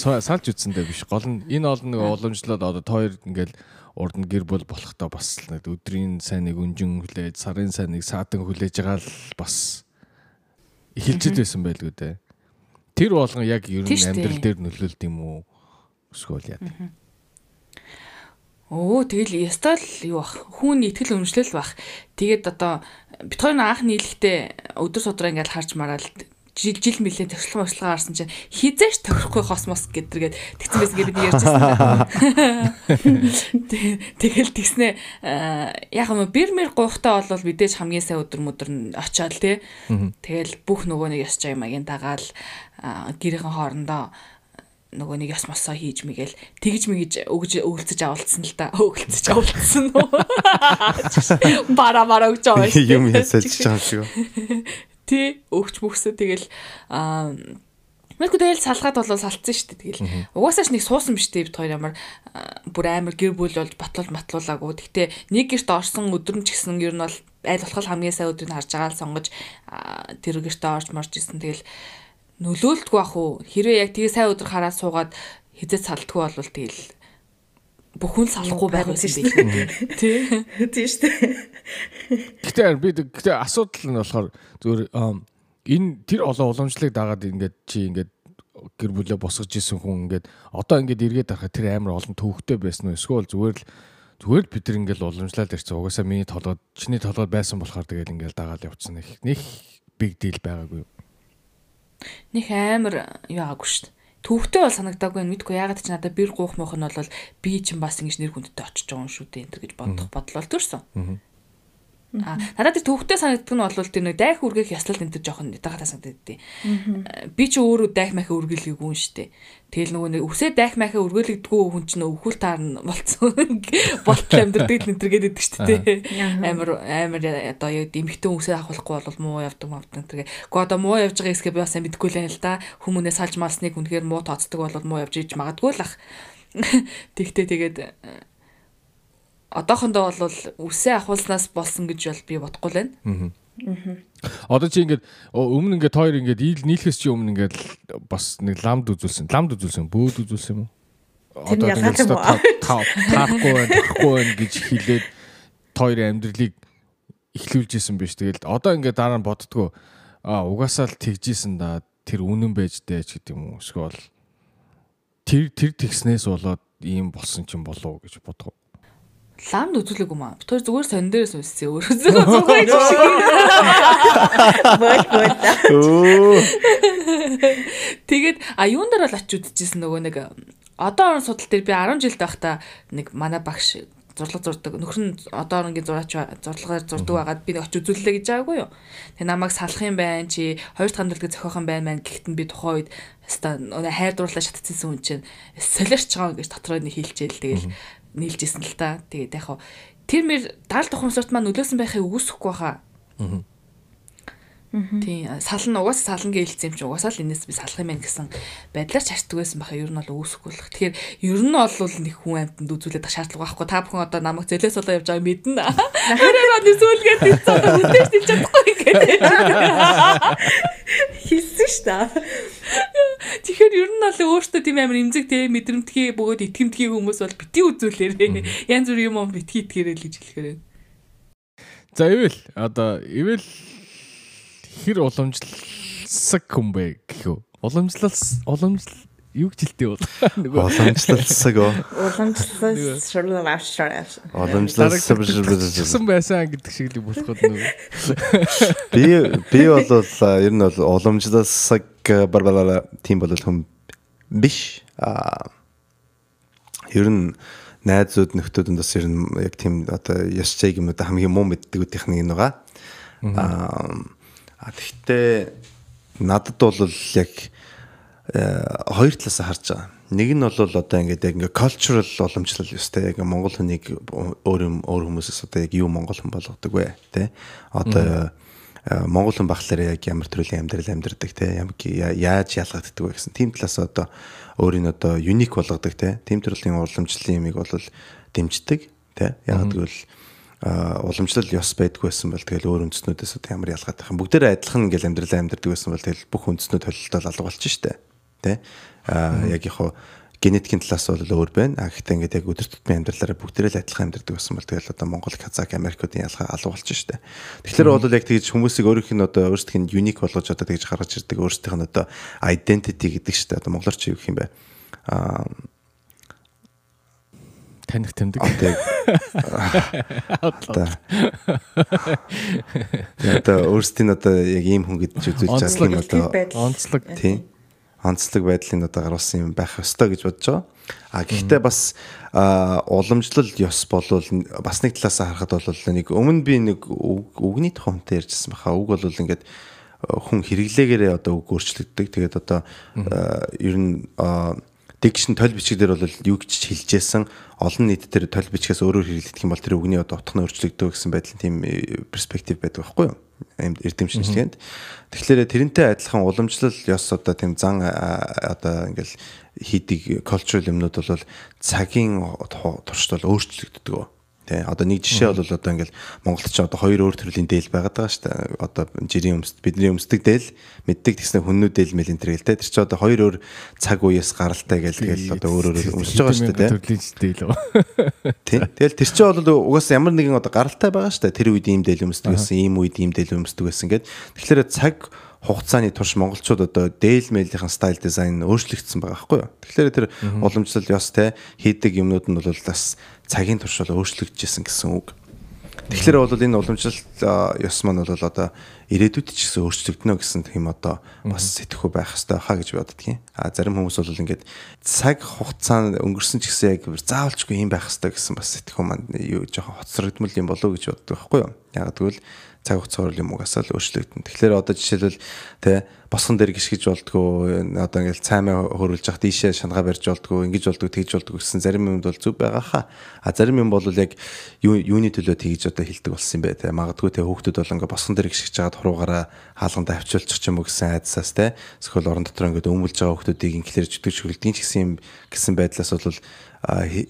Салж үтсэндээ биш. Гол нь энэ олон нэг уламжлал одоо тоор ингээл урд нь гэр бүл болохдоо бас нэг өдрийн сайныг өнжин хүлээж, сарын сайныг саадан хүлээж байгаа л бас эхэлчихэд байсан байлгүй дээ. Тэр болгон яг ер нь амьдрал дээр нөлөөлд юм уу? Эсвэл яа. Өө тэгэл ястал юу бах хүн итгэл үнэмшлэл бах. Тэгээд одоо бид хоёр анх нийлэхдээ өдөр судраа ингээл харж мараал жил жил мөлий төгслөн ослого гарсан чинь хизээш тохирохгүй космос гэдэргээд тэгсэн байсан гэдэг бид ярьжсэн. Тэгэл тэгснэ яг юм бирмер гуйхтаа бол мэдээж хамгийн сайн өдөр мөдөр нь очиод те. Тэгэл бүх нөгөө нэг ёс жаймагийн дагаал гэрийн хоорондоо нөгөө нэг ёс мосоо хийж мэгэл тэгж мэгж өгж өгөлцөж авалцсан л да. Өгөлцөж авалцсан уу? *laughs* Бара бара өгч аваа шүү. юм ясалж байгаа шиг. *laughs* Тэ өгч мөхсө тэгэл аа Мэдгүй тэгэл салгаад болоо салцсан шүү дээ. Тэгэл угаасаач нэг суусан биш дээ бид хоёр ямар бүр амар гэр бүл болж батлуул матлуулаагүй. Гэтэ нэг гэрт орсон өдөр нь ч гэсэн ер нь бол аль болох хамгийн сайн өдрийг харж байгаа л сонгож тэр гэртээ орж марж исэн. Тэгэл нөлөөлдгөө ах уу. Хэрвээ яг тэгээ сайн өдөр хараад суугаад хизээ салтгүй болвол тэгэл бүхэн салахгүй байх байсан *laughs* би. Тий. Тийм шүү дээ. Гэтэ би гэтэ асуудал нь болохоор зүгээр энэ тэр олон уламжлалыг дагаад ингээд чи ингээд гэр бүлээ босгож исэн хүн ингээд одоо ингээд эргээд харахад тэр амар олон төвхтэй байсан уу эсвэл зүгээр л зүгээр л бид нар ингээд уламжлал ирсэн угаасаа миний толгойд чиний толгойд байсан болохоор тэгэл ингээд дагаад явцсан их нэг big deal байгаагүй юу Них амар юу аагүй шүү дээ. Төвхтэй бол санагдаагүй юм мэдгүй ягаад ч надад бэр гуух мох нь бол би чинь бас ингэж нэр хүндтэй очиж байгаа юм шүү дээ энэ гэж бодох бодлол төрсөн. Аа надад тэр төвхтэй санагддаг нь бол тэр нэг дайх үргэх яслал энэ төр жоохон ятагатаа санагддаг. Би ч өөрөө дайх махаа үргэлгийг үн шүү дээ. Тэгэл нөгөө нэг үсээ дайх махаа үргэлэгдэггүй хүн чинь өвхөл таар нь болцсон. *laughs* Болтол амьдрдаг энэ төр гэдэг шүү дээ. Амар амар одоо яг дэмхтэн үсээ авахгүй бол муу явдаг мавдаг тэргээ. Гэхдээ одоо муу явж байгаа хэсгээ би бас сайн мэдэхгүй л байна л да. Хүмүүнээс салж малсныг үнэхээр муу тооцдог бол муу явж иж магадгүй л ах. *laughs* Тэгтээ тэгээд одоохондоо бол үсээ ахуулснаас болсон гэж бол би бодохгүй л байна. Одоо чи ингээд өмнө ингээд хоёр ингээд ийл нийлэхээс чи өмнө ингээд бас нэг ламд үзүүлсэн. Ламд үзүүлсэн, бөөд үзүүлсэн юм уу? Таахгүй байна, тахгүй байна гэж хэлээд хоёрын амьдралыг эхлүүлж исэн биш. Тэгэл одоо ингээд дараа нь боддгоо а угаасаа л тэгжсэн да тэр үнэн байж дээ ч гэдэг юм уу. Эсвэл тэр тэр тэгснээс болоод ийм болсон ч юм болов уу гэж бодгоо. Ламд үзүүлээгүй маа. Би тэр зүгээр сон дээрээс үссэн өөрөөсөө зүгээр шиг. Бод бод. Тэгээд а юун дээр бол очиж үзчихсэн нөгөө нэг одоо орон судал дээр би 10 жилд байхдаа нэг манай багш зурлаг зурдаг нөхөр нь одоо оронгийн зураач зурлагаар зурдаг байгаад би очиж үзүүллээ гэж байгаагүй юу. Тэгээ намайг салах юм байна чи хоёр дахь хандлагыг зохиох юм байна маань гэхдээ би тухайн үед нөгөө хайр дурлаа шатцсан хүн чинь солиорч байгаа гэж дотроо нэг хэлчихэл тэгэл нийлжсэн л та. Тэгээд яг хаа тэр мэр даал тухамсарт маань нөлөөсөн байхыг үгүйсэхгүй хаа. Тийм сална угаасаа сална гэж хэлсэн юм чи угаасаа л энэс би салах юм байна гэсэн байдлаар ч харцдаг байсан байхаа ер нь бол үүсэхгүй л. Тэгэхээр ер нь бол нэг хүн амьтанд үзүүлээд шаардлага байхгүй. Та бүхэн одоо намайг зэлээс болоо явж байгааг мэднэ. Хэрэг он зүйлгээд хэлсэн үдээс хэлж чадахгүй гэдэг. Хэлсэн шүү дээ. Тэгэхээр ер нь бол өөртөө тийм амар имзэг те мэдрэмтгий бөгөөд итгэмтгий хүмүүс бол бити үзүүлээрээ. Янз бүр юм битгий итгээрэй л гэж хэлэхээр. За ивэл одоо ивэл хэр уламжлалсаг хүн бэ гэхүү. Уламжлалс уламжлал юу хэлдэг бол *laughs* нөгөө Уламжлалсаг оо. Уламжлалсан шурлал авшраа. Уламжлалсан Чигсэн байсан гэдэг шиг л болоход нөгөө. Би би бол *laughs* а, ер нь бол уламжлалсаг барбалаа тийм бол хүм биш. А ер нь найзууд нөхдүүд бас ер нь яг тийм одоо ёс чиг юм одоо хамгийн муу мэддэг үтийнх нь энэ байгаа. Аа тэгтээ надад бол яг э, хоёр талаас харж байгаа. Нэг нь бол одоо ингээд яг ингээд cultural уламжлал ёстой. Яг Монгол хүнийг өөр юм өөр хүмүүсээс одоо яг юу монгол хүн болгодог вэ? Тэ? Одоо э, монгол хүн багтлаар яг ямар төрлийн амьдрал амьдардаг те яаж ялгагддаг вэ гэсэн тийм талаас одоо өөрийн одоо юник болгодог те тийм төрлийн уламжлалын юмыг бол дэмждэг те яг гэвэл а уламжлал ёс байдгүй байсан бол тэгэл өөр үндэснүүдээс одоо ямар ялгаад байх юм бүгдээрээ адилхан ингээл амьдралаа амьдардаг байсан бол тэгэл бүх үндэснүүд холилдол алга болчих штэ тэ а яг яг генетикийн талаас бол өөр байна. А гэхдээ ингээд яг өдөр тутмын амьдралаараа бүгдээрээ л адилхан амьдардаг байсан бол тэгэл одоо Монгол, Казак, Америкуудын ялгаа алга болчих штэ. Тэгэхээр бол яг тэгж хүмүүсийг өөрийнх нь одоо өөрсдийнх нь юник болгож одоо тэгж гаргаж ирдэг өөрсдийнх нь одоо identity гэдэг штэ. Одоо монголоор чи юу гэх юм бэ? Аа таних тэмдэг. Одоо *laughs* одоо өөрсдийн одоо яг ийм хүн үзүүлж байгаа юм одоо онцлог тийм онцлог байдлыг одоо гаргасан юм байх ёстой гэж бодож байгаа. А гэхдээ бас уламжлал ёс болвол бас нэг талаас харахад бол нэг өмнө би нэг үгний тухай хүнтэй ярьжсэн баха. Үг бол ингээд хүн хэрэглээгээрээ одоо үг өөрчлөгддөг. Тэгээд одоо ер нь дикшн тойл бичиг дээр бол юу гэж хэлжсэн олон нийт дээр тойл бичгээс өөрөөр хэрэглэх юм бол тэр үгний одоо утга нь өөрчлөгдөв гэсэн байдлын тийм перспектив байдаг байхгүй юу? Эрдэм шинжилгээнд. Тэгэхээр тэрнтэй адилхан уламжлал ёс одоо тийм зан одоо ингээл хийдэг cultural юмнууд бол цагийн туршид бол өөрчлөгддөг. Тэ одоо нэг жишээ бол одоо ингээл Монголд ч одоо хоёр өөр төрлийн дээл байгаад байгаа шүү дээ. Одоо жирийн өмсд бидний өмсдөг дээл мэддэг тэгснэ хүннүү дээл мэл энэ төр гэл тэ. Тэр чи одоо хоёр өөр цаг үеэс гаралтай гэл тэгэл одоо өөр өөр өмсөж байгаа шүү дээ. Төрлийн дээл үү. *laughs* Тий. Тэгэл тэр чи бол угаасаа ямар нэгэн одоо гаралтай байгаа шүү дээ. Тэр үед ийм дээл өмсдөг байсан, ийм үед ийм дээл өмсдөг байсан гэд. Тэгэхээр цаг хугацааны турш монголчууд одоо дээл мэйлийнхэн стайл дизайн өөрчлөгдсөн байгаа байхгүй юу. Тэгэхээр тэр уламжлал ёс те хийдэг юмнууд нь бол бас цагийн турш бол өөрчлөгдөжсэн гэсэн үг. Тэгэхээр бол энэ уламжлал ёс маань бол одоо ирээдүйд ч гэсэн өөрчлөгдөнө гэсэн тийм одоо бас сэтгэхүй байх хэрэгтэй хаа гэж боддгийн. А зарим хүмүүс бол ингээд цаг хугацаа өнгөрсөн ч гэсэн яг заавалчгүй юм байх хэрэгтэй гэсэн бас сэтгэхүй маань юу жоохон хоцрогдмол юм болов уу гэж боддог байхгүй юу. Яг тэгвэл цаг хугацаагаар юм уу асаал өөрчлөгдөн. Тэгэхээр одоо жишээлбэл тэ босгон дээр гიშгэж болдгоо одоо ингээл цаймаа хөрүүлж явах тийшээ шангаа барьж болдгоо ингэж болдгоо тэгж болдгоо гэсэн зарим юмд бол зүг байгаа хаа. А зарим юм бол яг юуны төлөө тэгж одоо хилдэг болсон юм бэ тэ. Магадгүй тэ хүүхдүүд бол ингээ босгон дээр гიშгэж жаад хуруугаараа хаалганд авчулчих ч юм уу гэсэн айдсаас тэ. Эсвэл орон дотор ингээ өмүүлж байгаа хүүхдүүдийг инклэрж өгдөг шүглэдэг ч гэсэн юм гэсэн байдлаас бол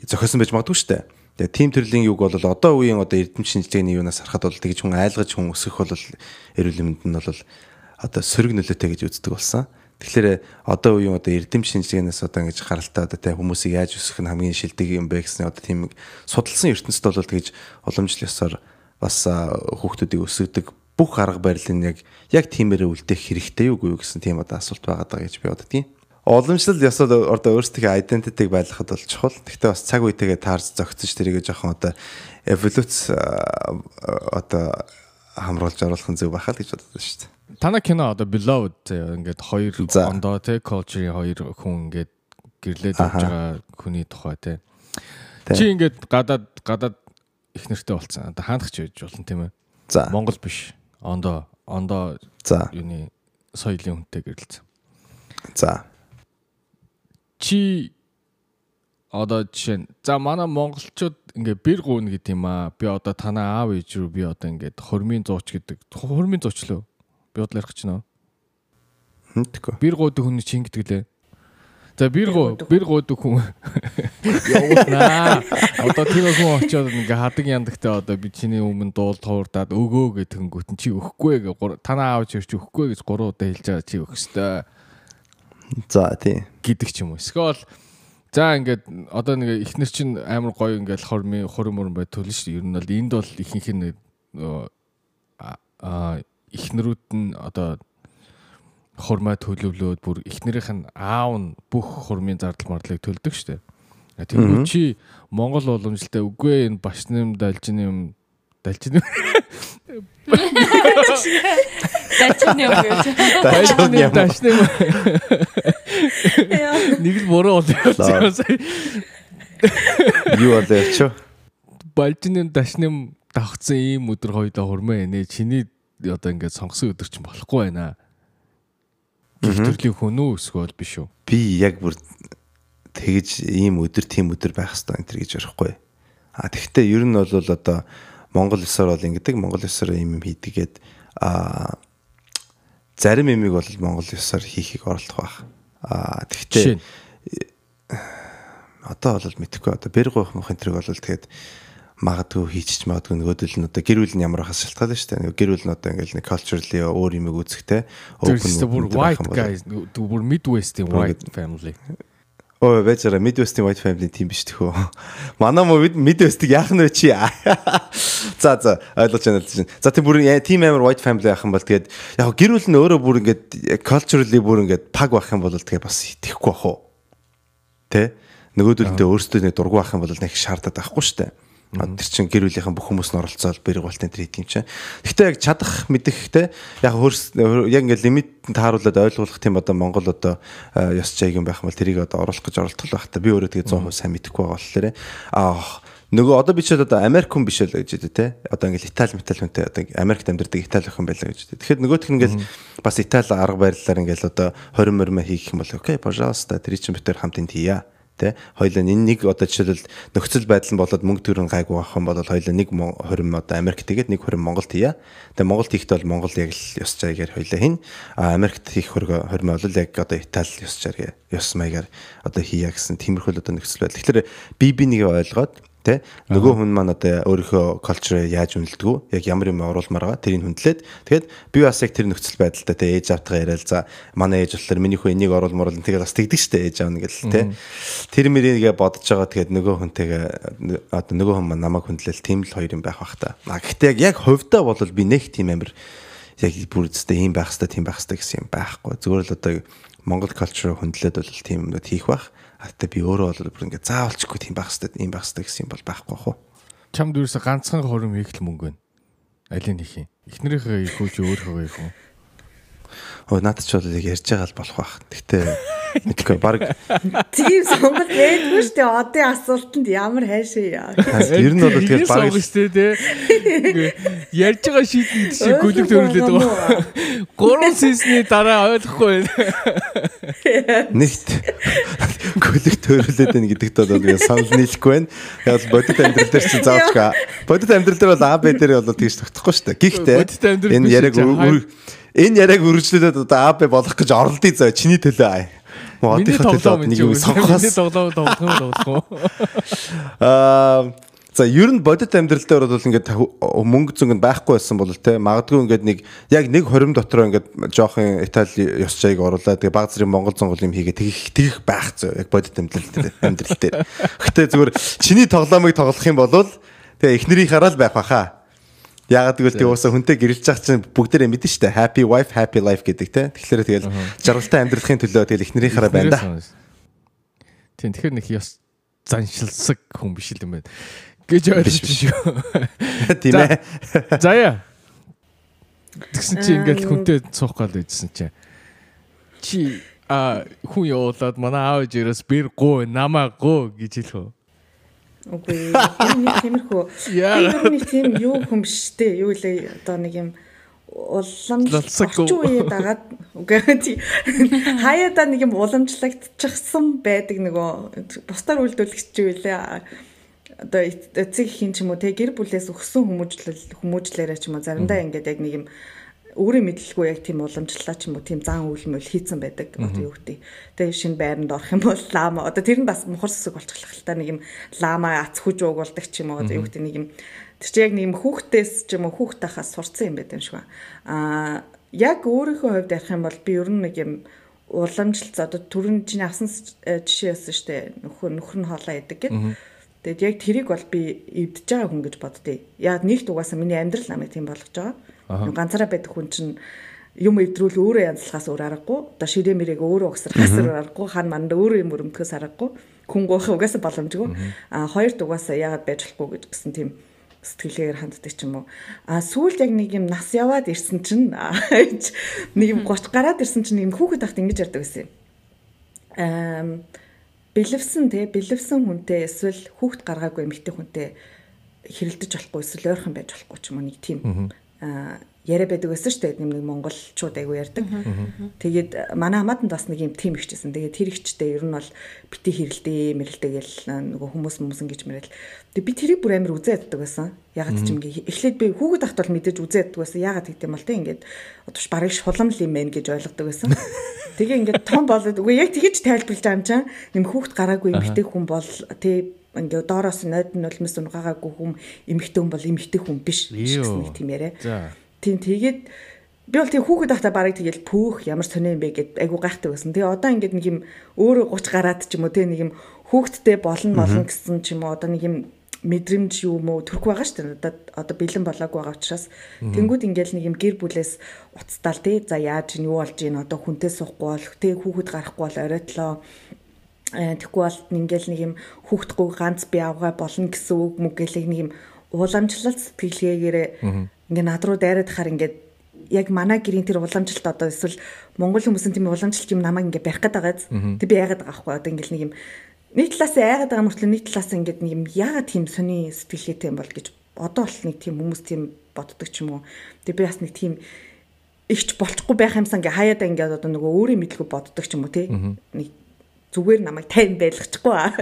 зохиосон байж магадгүй шүү дээ Тэгээ тим төрлийн юг бол одоо үеийн одоо эрдэм шинжилгээний юунаас харахад бол тэгж хүн айлгаж хүн өсөх бол эрүүл мэндэнд нь бол одоо сөрөг нөлөөтэй гэж үздэг болсон. Тэгэхээр одоо үеийн одоо эрдэм шинжилгээнээс одоо ингэж гаралтай одоо тэ хүмүүсийг яаж өсгөх нь хамгийн шилдэг юм бэ гэсэн одоо тийм судалсан ертөнцид бол тэгж уламжлал ёсоор бас хүүхдүүдийг өсгөдөг бүх арга барилын яг яг тиймээрээ үлдээх хэрэгтэй юу үгүй юу гэсэн тийм одоо асуулт байгаа даа гэж би боддгийн уламжлал ёсод одоо өөрсдийнхээ identity-г байлгахад бол чухал. Гэхдээ бас цаг үетэйгээ таарч зөгцөж тэрийгэ жоохон одоо эволюц одоо хамруулж оруулах нь зөв байхаа гэж боддог шүү дээ. Танай кино одоо beloved ингээд хоёр ондоо те culture-ийн хоёр хүн ингээд гэрлээд явж байгаа хүний тухай те. Чи ингээд гадаад гадаад их нэртэй болцсон. Одоо хаанах ч байж болно тийм ээ. За. Монгол биш. Ондоо ондоо за юуны соёлын хүнтэй гэрлэлцэн. За чи одоо жишээ нь за манай монголчууд ингээ бэр гуйна гэдэг юм аа. Би одоо танаа аав ээж рүү би одоо ингээд хормын зууч гэдэг. Хормын зууч лөө. Би бодлоо ярих чинь нөө. Хэнтэйгөө. Бэр гуйдаг хүн чинь гэдэг лээ. За бэр гоо бэр гуйдаг хүн явуулнаа. Одоо тэр хүн очиод ингээ хадаг яндагтай одоо би чиний өмнө дуул туурдаад өгөө гэдэг хөнгөт чи өгөхгүй гэ танаа аав чи өгөхгүй гэж гурав удаа хэлж байгаа чи өгөх ёстой За тий. гэдэг ч юм уу. Эсвэл за ингээд одоо нэг ихнэр чинь амар гоё ингээд хормын хурим мурын бай төлнө шүү. Ер нь бол энд бол ихэнх нь аа ихнэрүүд нь одоо хурмаа төлөвлөөд бүр ихнэрийнх нь аав нь бүх хурмын зардал марлыг төлдөг шүү. Тэгэхээр чи Монгол уламжлалтай үгүй энэ башным далжин юм далжин *laughs* Дачны юм гэж. Дачны юм. Дачны юм. Нэг л буруу болчихсон. Юу болоо явчих. Балжны дашны давхцсан ийм өдөр хоёлоо хурмаа энэ чиний одоо ингээд сонгосон өдөр чинь болохгүй байна. Төрлийн хүн үү эсвэл биш үү? Би яг бүр тэгэж ийм өдөр тийм өдөр байх хэрэгтэй энэ төр гэж ярихгүй. А тэгвэл ер нь бол одоо Монгол ёсоор бол ингэдэг Монгол ёсоор ийм юм хийдгээд а зарим юмыг бол Монгол ёсоор хийхийг оролдох байх. А тэгтээ *sighs* одоо бол мэдхгүй одоо бэр гоох мохын тэрэг бол тэгээд магадгүй хийчих магадгүй нөгөөдөл нь одоо гэр бүл нь ямар хас шалтгаална шүү дээ. Гэр бүл нь одоо ингээл нэг culturally өөр юм үзэхтэй open бүр white guys бүр midwest-ийн white family. Ой бачара midwest-ийн white family тийм биш төхөө. *laughs* Манай midwest-ийг яах нь вэ чи? *laughs* За за ойлгож байна л чинь. За тийм бүр тийм амар white family яах юм бол тэгээд яг гэр бүл нь өөрөө бүр ингээд culturally бүр ингээд паг байх юм бол тэгээд бас итгэхгүй бах уу? Тэ? Нөгөөдөлдөө өөрсдөө нэг дургу байх юм бол нэг шаардаад байхгүй шүү дээ. Тэр чин гэр бүлийнхэн бүх хүмүүс нь оролцоод бэрэг болтын тэр хийх юм чинь. Гэхдээ яг чадах мэдэхтэй яг хөрс яг ингээд лимит тааруулаад ойлгуулах тийм одоо Монгол одоо ёс жайг юм байх юм бол тэрийг одоо оруулах гэж оролдох байх та би өөрөө тэгээ 100% сайн мэдэхгүй байгаа болохоор аа нөгөө одоо би ч одоо Америк хүн биш л гэж дээ те. Одоо ингээл Итали метал хүнтэй одоо Америкт амьдардаг Итали хүн байлаа гэж дээ. Тэгэхээр нөгөөх нь ингээл бас Итали арга барилаар ингээл одоо 20 мөрмө хийх юм бол окей, пожалуйста тэр чинь битэр хамтын хийя Тэ хоёлаа энэ нэг одоо жишээлбэл нөхцөл байдал нь болоод мөнгө төгрөг гайгүй авах юм бол хоёлаа нэг 20 одоо Америк тэгээд нэг 20 Монголд хийя. Тэгээ Монголд хийхдээ бол Монгол яг л ёс жаягаар хоёлаа хин. А Америкт хийх 20 20 бол яг одоо Итали ёс жаягаар ёс маягаар одоо хийя гэсэн тиймэрхүү одоо нөхцөл байдал. Тэгэхээр би би нэг ойлгоод Тэ нөгөө хүн маань одоо өөрийнхөө culture яаж үнэлдэг вэ? Яг ямар юм оруулмаар байгаа тэрийг хүндлээд тэгэхэд би бас яг тэр нөхцөл байдалтай тэ ээж автгаа яриад за манай ээж болохоор миний хөө энийг оруулмаар л тэгээд бас тэгдэг штэ ээж аав нэгэл тэ. Тэр мөрийгээ бодож байгаа тэгээд нөгөө хүнтэйгээ одоо нөгөө хүн маань намайг хүндлээл тийм л хоёр юм байх бах та. А гэхдээ яг хувьдаа бол би нэг тийм амир яг бүр зөвхөн ийм байх хэвээр тийм байх хэвээр гэсэн юм байхгүй. Зүгээр л одоо Монгол culture хүндлээд бол тийм юмнууд хийх бах. Хатаа би өөрөө бол бүр ингээ заавалчгүй тийм байх хэвээр ийм байх хэвээр гэсэн юм бол байхгүй бах уу. Чамд юусе ганцхан хором хийх л мөнгө байна. Алийг их юм. Эхнэрийнхээ их үү чи өөрийнхөө их үү? Өө надад ч бол яг ярьж байгаа л болох байх. Гэтэ мэдгүй баг тийм сонголт байдгүй шүү дээ. Одын асуултанд ямар хайшаа яа. Ер нь бол тэгээд баг шүү дээ тий. Ярьж байгаа шийдэн чи гүлэг төрүүлээд байгаа. Гурван сизний дараа ойлгохгүй байна. Нэгт гүлэг төрүүлээд байна гэдэгт бол яг санал нийлэхгүй байна. Яг бодит амьдрал дээр чинь заавч бодит амьдрал дээр бол А Б дээр бол тэгж тогтохгүй шүү дээ. Гэхдээ энэ яг Энэ яриаг үргэлжлүүлээд одоо АБ болох гэж оролдъё заа чиний төлөө аа. Одынхаа төлөө нэг юм сонгохоос. Тоглоом тоглоом тоглоом. *laughs* Аа За ер нь бодит амьдрал дээр бол ингээд мөнгө зөнгөнд байхгүй байсан бол те магадгүй ингээд нэг яг нэг 20 дотор ингээд жоохон Итали ёс чайг оруулаад тэгээ баг зэрэг Монгол зонгол юм хийгээ тэгэх тэгэх байх зөө яг бодит амьдрал дээр амьдрал дээр. Гэтэ зүгээр чиний тоглоомыг тоглох юм бол тэгээ эхнэрийн хараа л байх баха. Ягаад гэвэл тий уусаа хүнтэй гэрэлж байгаа чинь бүгдээрээ мэдэн штэ happy wife happy life гэдэг те. Тэгэхээр тэгэл жаргалтай амьдрахын төлөө тэгэл эхнэрийнхаараа байна да. Тийм тэгэхээр нэг ёс заншилсаг хүн биш юм байна. гэж ойлгож шүү. *laughs* Тийм ээ. Заяа. Тэгсэн чи ингээл хүнтэй цуух гал байжсэн чи. Чи а хүн явуулаад манай аав ижээс бэр гоо намаа гоо гэж хэлэх Үгүй. Энэ тиймэрхүү. Энэ нэг тийм юу хүм штэ. Юу лээ одоо нэг юм уламжлалцгүй үе дагаад үгүй. Хаяада нэг юм уламжлагдчихсан байдаг нөгөө бусдаар үйлдвэрлэгч юу лээ одоо эцэг ихийн ч юм уу те гэр бүлээс өгсөн хүмүүжлэл хүмүүжлээрээ ч юм уу заримдаа ингээд яг нэг юм өөрийн мэдлэлгүй яг тийм уламжлалаа ч юм уу тийм зан үйл мөл хийцэн байдаг одоо юу гэдэг. Тэгээ шинэ байранд орох юм бол лама одоо тэр нь бас мухар сүсэг болчихлох л та нэг юм лама ац хүж уугуулдаг ч юм уу одоо юу гэдэг нэг юм тэр чи яг нэг юм хүүхдээс ч юм уу хүүхд тахаас сурцсан юм байт юм шиг ба. Аа яг өөрийнхөө хувьд ярих юм бол би ер нь нэг юм уламжлалц одоо түрүүн чиний авсан жишээ яасан штэ нөхөр нөхөр нь хоолоо идэг гэдэг. Тэгэд яг тэрийг бол би эвдэж байгаа хүн гэж боддتي. Яг нэгт угаасаа миний амьдрал намайг тийм болгож байгаа ганцаараа байдаг хүн чинь юм эвдрүүл өөрөө янзлахаас өөр аргагүй. Одоо ширээ мэрээг өөрөө угсрахаас өөр аргагүй. Хан манд өөрөө юм өрөмтгөөс аргагүй. Хүн гоох угаасаа боломжгүй. А хоёрт угаасаа яагаад байж болохгүй гэж гэсэн тийм сэтгэлээр ханддаг ч юм уу. А сүүлд яг нэг юм нас яваад ирсэн чинь нэг юм 30 гараад ирсэн чинь юм хүүхэд тахт ингэж ярьдаг байсан юм. Бэлэвсэн те бэлэвсэн хүнтэй эсвэл хүүхэд гаргаагүй эмэгтэй хүнтэй хэрэлдэж болохгүй эсвэл ойрхон байж болохгүй ч юм уу нэг тийм яриа байдаг байсан шүү дээ. Нэг монголчууд айгу ярьдаг. Тэгээд манай хамаатанд бас нэг юм тим ихчсэн. Тэгээд тэр ихчтэй ер нь бол бити хэрэлдээ, мэрэлдээ гэл нөгөө хүмүүс хүмүүс ингэж мэрэл. Тэгээд би тэрийг бүр амар үзээ яддаг байсан. Ягаад ч юм гээ. Эхлээд би хүүхэд ахт бол мэдээж үзээ яддаг байсан. Ягаад гэдэг юм бол тэ ингээд одоош барыг шулам л юм байна гэж ойлгодог байсан. Тэгээ ингээд том болоод үгүй яг тэгэж тайлбарлаж байгаа юм чам. Нэм хүүхэд гараагүй эмэгтэй хүн бол тэ ингээ доороос нойд нь улмас унгаагаагүй хүм эмэгтэй хүн бол эмэгтэй хүн биш гэсэн нэг тийм яриа. Тийм тэгээд би бол тийм хүүхэд байхдаа барыг тэгэл пүүх ямар сони юм бэ гэд айгу гайхдаг байсан. Тэгээ одоо ингээд нэг юм өөрөө 30 гараад ч юм уу тийм нэг юм хүүхэдтэй болно болно гэсэн ч юм уу одоо нэг юм мэдрэмж юм уу төрөх байгаа шүү дээ. Одоо одоо бэлэн болоогүй байгаа учраас. Тэнгууд ингээл нэг юм гэр бүлээс уцтаал тий. За яаж ин юу болж ийн одоо хүнтэй суухгүй бол тий хүүхэд гарахгүй бол оройтлоо Э, Тэгэхгүй бол ингээл нэг юм хүүхдгүй ганц би авгаа болно гэсэн үг мүг гэлэг нэг юм уламжлалт сэтгэлгээгээрээ ингээ над руу дайраад хахаар ингээд яг манай гэрийн тэр уламжлалт одоо эсвэл монгол хүмүүсийн тийм уламжлалт юм намайг ингээ барих гээд байгаа биз. Тэг би яагаад байгаа байхгүй одоо ингээл нэг юм нэг талаас яагаад байгаа мөртлөө нэг талаас ингээд нэг юм яагаад тийм сони сэтгэлгээтэй юм бол гэж одоо бол нэг тийм хүмүүс тийм боддог ч юм уу. Тэг би бас нэг тийм ихч болчихгүй байх юмсан ингээ хаяад ингээд одоо нөгөө өөрийн мэдлгүй боддог ч юм уу тий. Нэг зүгээр намайг тайван байлгачихгүй аа.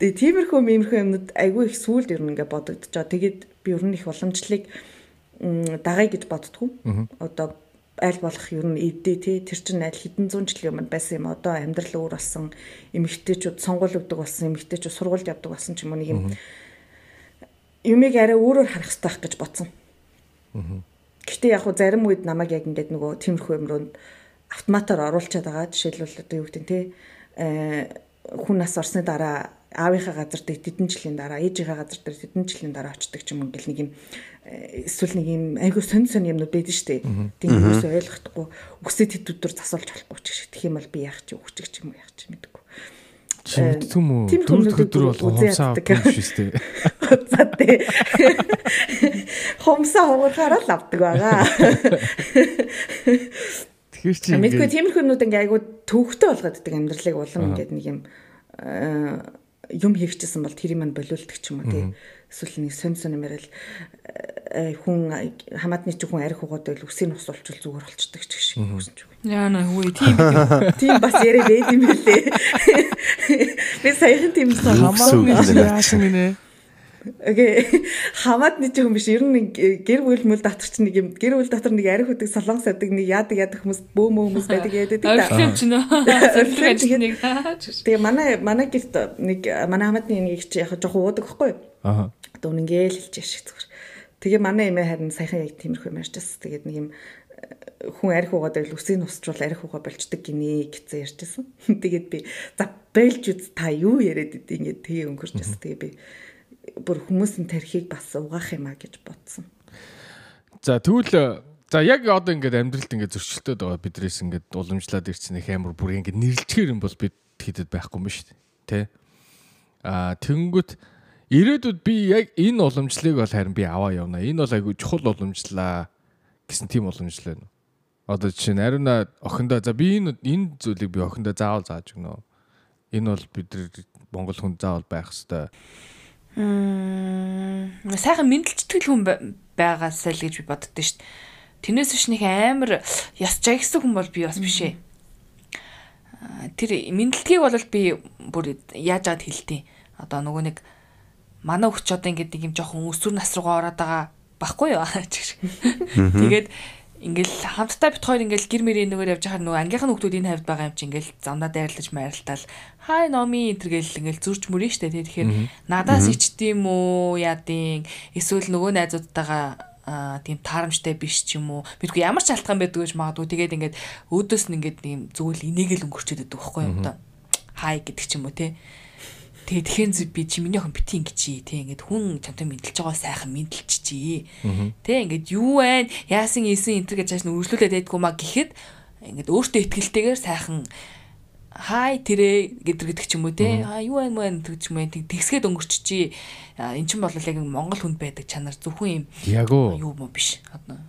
Тэгээ тиймэрхүү мимэрхүү юмнууд айгүй их сүулт ер нь ингээ байгаа. Тэгээд би ер нь их уламжлалыг дагая гэж боддгоо. Одоо аль болох ер нь эдээ тий тэр чинь аль хэдэн зуун жилийн өмнө байсан юм одоо амьдрал өөр болсон эмэгтэйчүүд сонгуул өгдөг болсон эмэгтэйчүүд сургуульд явдаг болсон ч юм уу нэг юм юмыг арай өөрөөр харах хэрэгтэй байх гэж бодсон. Гэхдээ яг хуу зарим үед намайг яг ингээд нөгөө тиймэрхүү юм руу автоматар оруулчаад байгаа. Жишээлбэл одоо юу гэдэг нь э, хүн нас орсны дараа аавынхаа газар дээр хэдэн жилийн дараа ээжийнхээ газар дээр хэдэн жилийн дараа очдөг ч юм ингээл нэг юм э, эсвэл нэг юм айгүй сонь сонь юмнууд байдаг шүү дээ. Тийм хүмүүс ойлгохдохгүй үсэд хэд өдөр засуулж болохгүй ч гэх юм бол би яах чи өгчих ч юм уу яах чи мэдгүй. Тийм Дөрөв хүмүүсүүд өдөр бол хумсаа авдаг шүү дээ. За тий. Хомсоо хугарахаар л авдаг байгаа. *laughs* Тэгэхээр чи Мэдгүй тиймэрхүүнүүд ингээ айгу төвхтэй болгоод байдаг амьдралыг улам ингээд нэг юм э, юм хийчихсэн бол тэрийг мань болиулдаг ч юм уу тий. Эсвэл нэг сонь сонь юм ярил э, хүн хамаатны чи хүн арх угаад байл үсийг ус олчвол зүгээр болчдөг ч гэх шиг хүсэж байна. Яа на хүү тийм. *laughs* Тийм бас яриа байд юм билээ. *laughs* Би саяхан тийм Хамаа- хамаа Хамаатны- яасан гинэ? Окей. Хамаатны ч юм биш. Ер нь нэг гэр бүл мөл дотор ч нэг юм гэр бүл дотор нэг арх үдэг солонгос авдаг нэг яадаг яадаг хүмүүс бөөмөө хүмүүс байдаг яадаг та. Ч нөө. *laughs* Зорилго ажилтныг. Тэгээ манай манай гэрт нэг манай хамаатны нэг чи яг жоохон уудаг байхгүй юу? Аа. Одоо үнэнгээл хэлж яшиг зүгээр. Тэгээ манай эмээ харин саяхан яг тиймэрхүү юм ярьжсэн. Тэгээд нэг юм э, хүн арх угаад байл үсийг нусчвал арх угаа болчдөг гинэ гэсэн ярьжсэн. *laughs* Тэгээд би за байлж үз та юу яриад идэв ингээд тэгээ өнгөрчсэн. Тэгээ би бүр хүмүүсийн тархийг бас угаах юм а гэж бодсон. За тэгвэл за яг одоо ингээд амьдралд ингээд зөрчилдөд байгаа бидрээс ингээд уламжлаад ирсэн их амар бүр ингээд нэрлэлчээр юм бол бид хийдэд байхгүй юм шүү дээ. Тэ? Аа тэнгүүт ирээдүйд би яг энэ уламжлалыг бол харин би аваа явна. Энэ бол айгүй чухал уламжлаа гэсэн тийм уламжлал байна. Одоо жишээ нь ариуна охиндоо за би энэ энэ зүйлийг би охиндоо заавал зааж өгнө. Энэ бол бид Монгол хүн заавал байх хэвээр. Мм сайхан мэдлэлчтгэл хүн ба- байгаасаа л гэж би боддоо шүү дээ. Тэрнээс биш нэг амар яс жагсан хүн бол би бас биш ээ. Аа, Тэр мэдлэгийг бол би бүр яаж аваад хэлтий. Одоо нөгөө нэг манай хүч одоо ингээд нэг юм жоохон өсвөр нас руугаа ороод байгаа баггүй юу? *laughs* Тэгээд ингээл хамтдаа бит хоёр ингээл гэр мэрийн нүгээр явж хахаар нөгөө ангийнхан хүмүүс энэ хавьд байгаа юм чи ингээл замдаа дайрлаж майралтал хай номи! энтергээл ингээл зурж мөрөн штэ тий тэгэхээр надаас ичдэм үү яадын эсвэл нөгөө найзуудтайгаа аа тийм таарамжтай биш ч юм уу? Бидгүй ямар ч алтхан байдаг гэж магадгүй. Тэгээд ингээд өөдөөс нь ингээд тийм зүгээр л инээгээл өнгөрчөөд байхгүй юу одоо? Хай! гэдэг ч юм уу тий Тэгээд тэгэхээр би чи миний охин бити ингэж чи тэг ингээд хүн чамтай мэдлж байгаа сайхан мэдлж чи. Тэг ингээд юу вэ? Яасан ийсэн энтер гэж хааш нь үргэлжлүүлээд байдгүй маа гэхэд ингээд өөртөө ихтгэлтэйгээр сайхан хай тэрэ гэдэг гэдэг ч юм уу те. Аа юу вэ мэн гэдэг ч юм тэг тэгсгээд өнгөрч чи. Эн чин бол яг Монгол хүнд байдаг чанар зөвхөн юм Яг юу мó биш. Одоо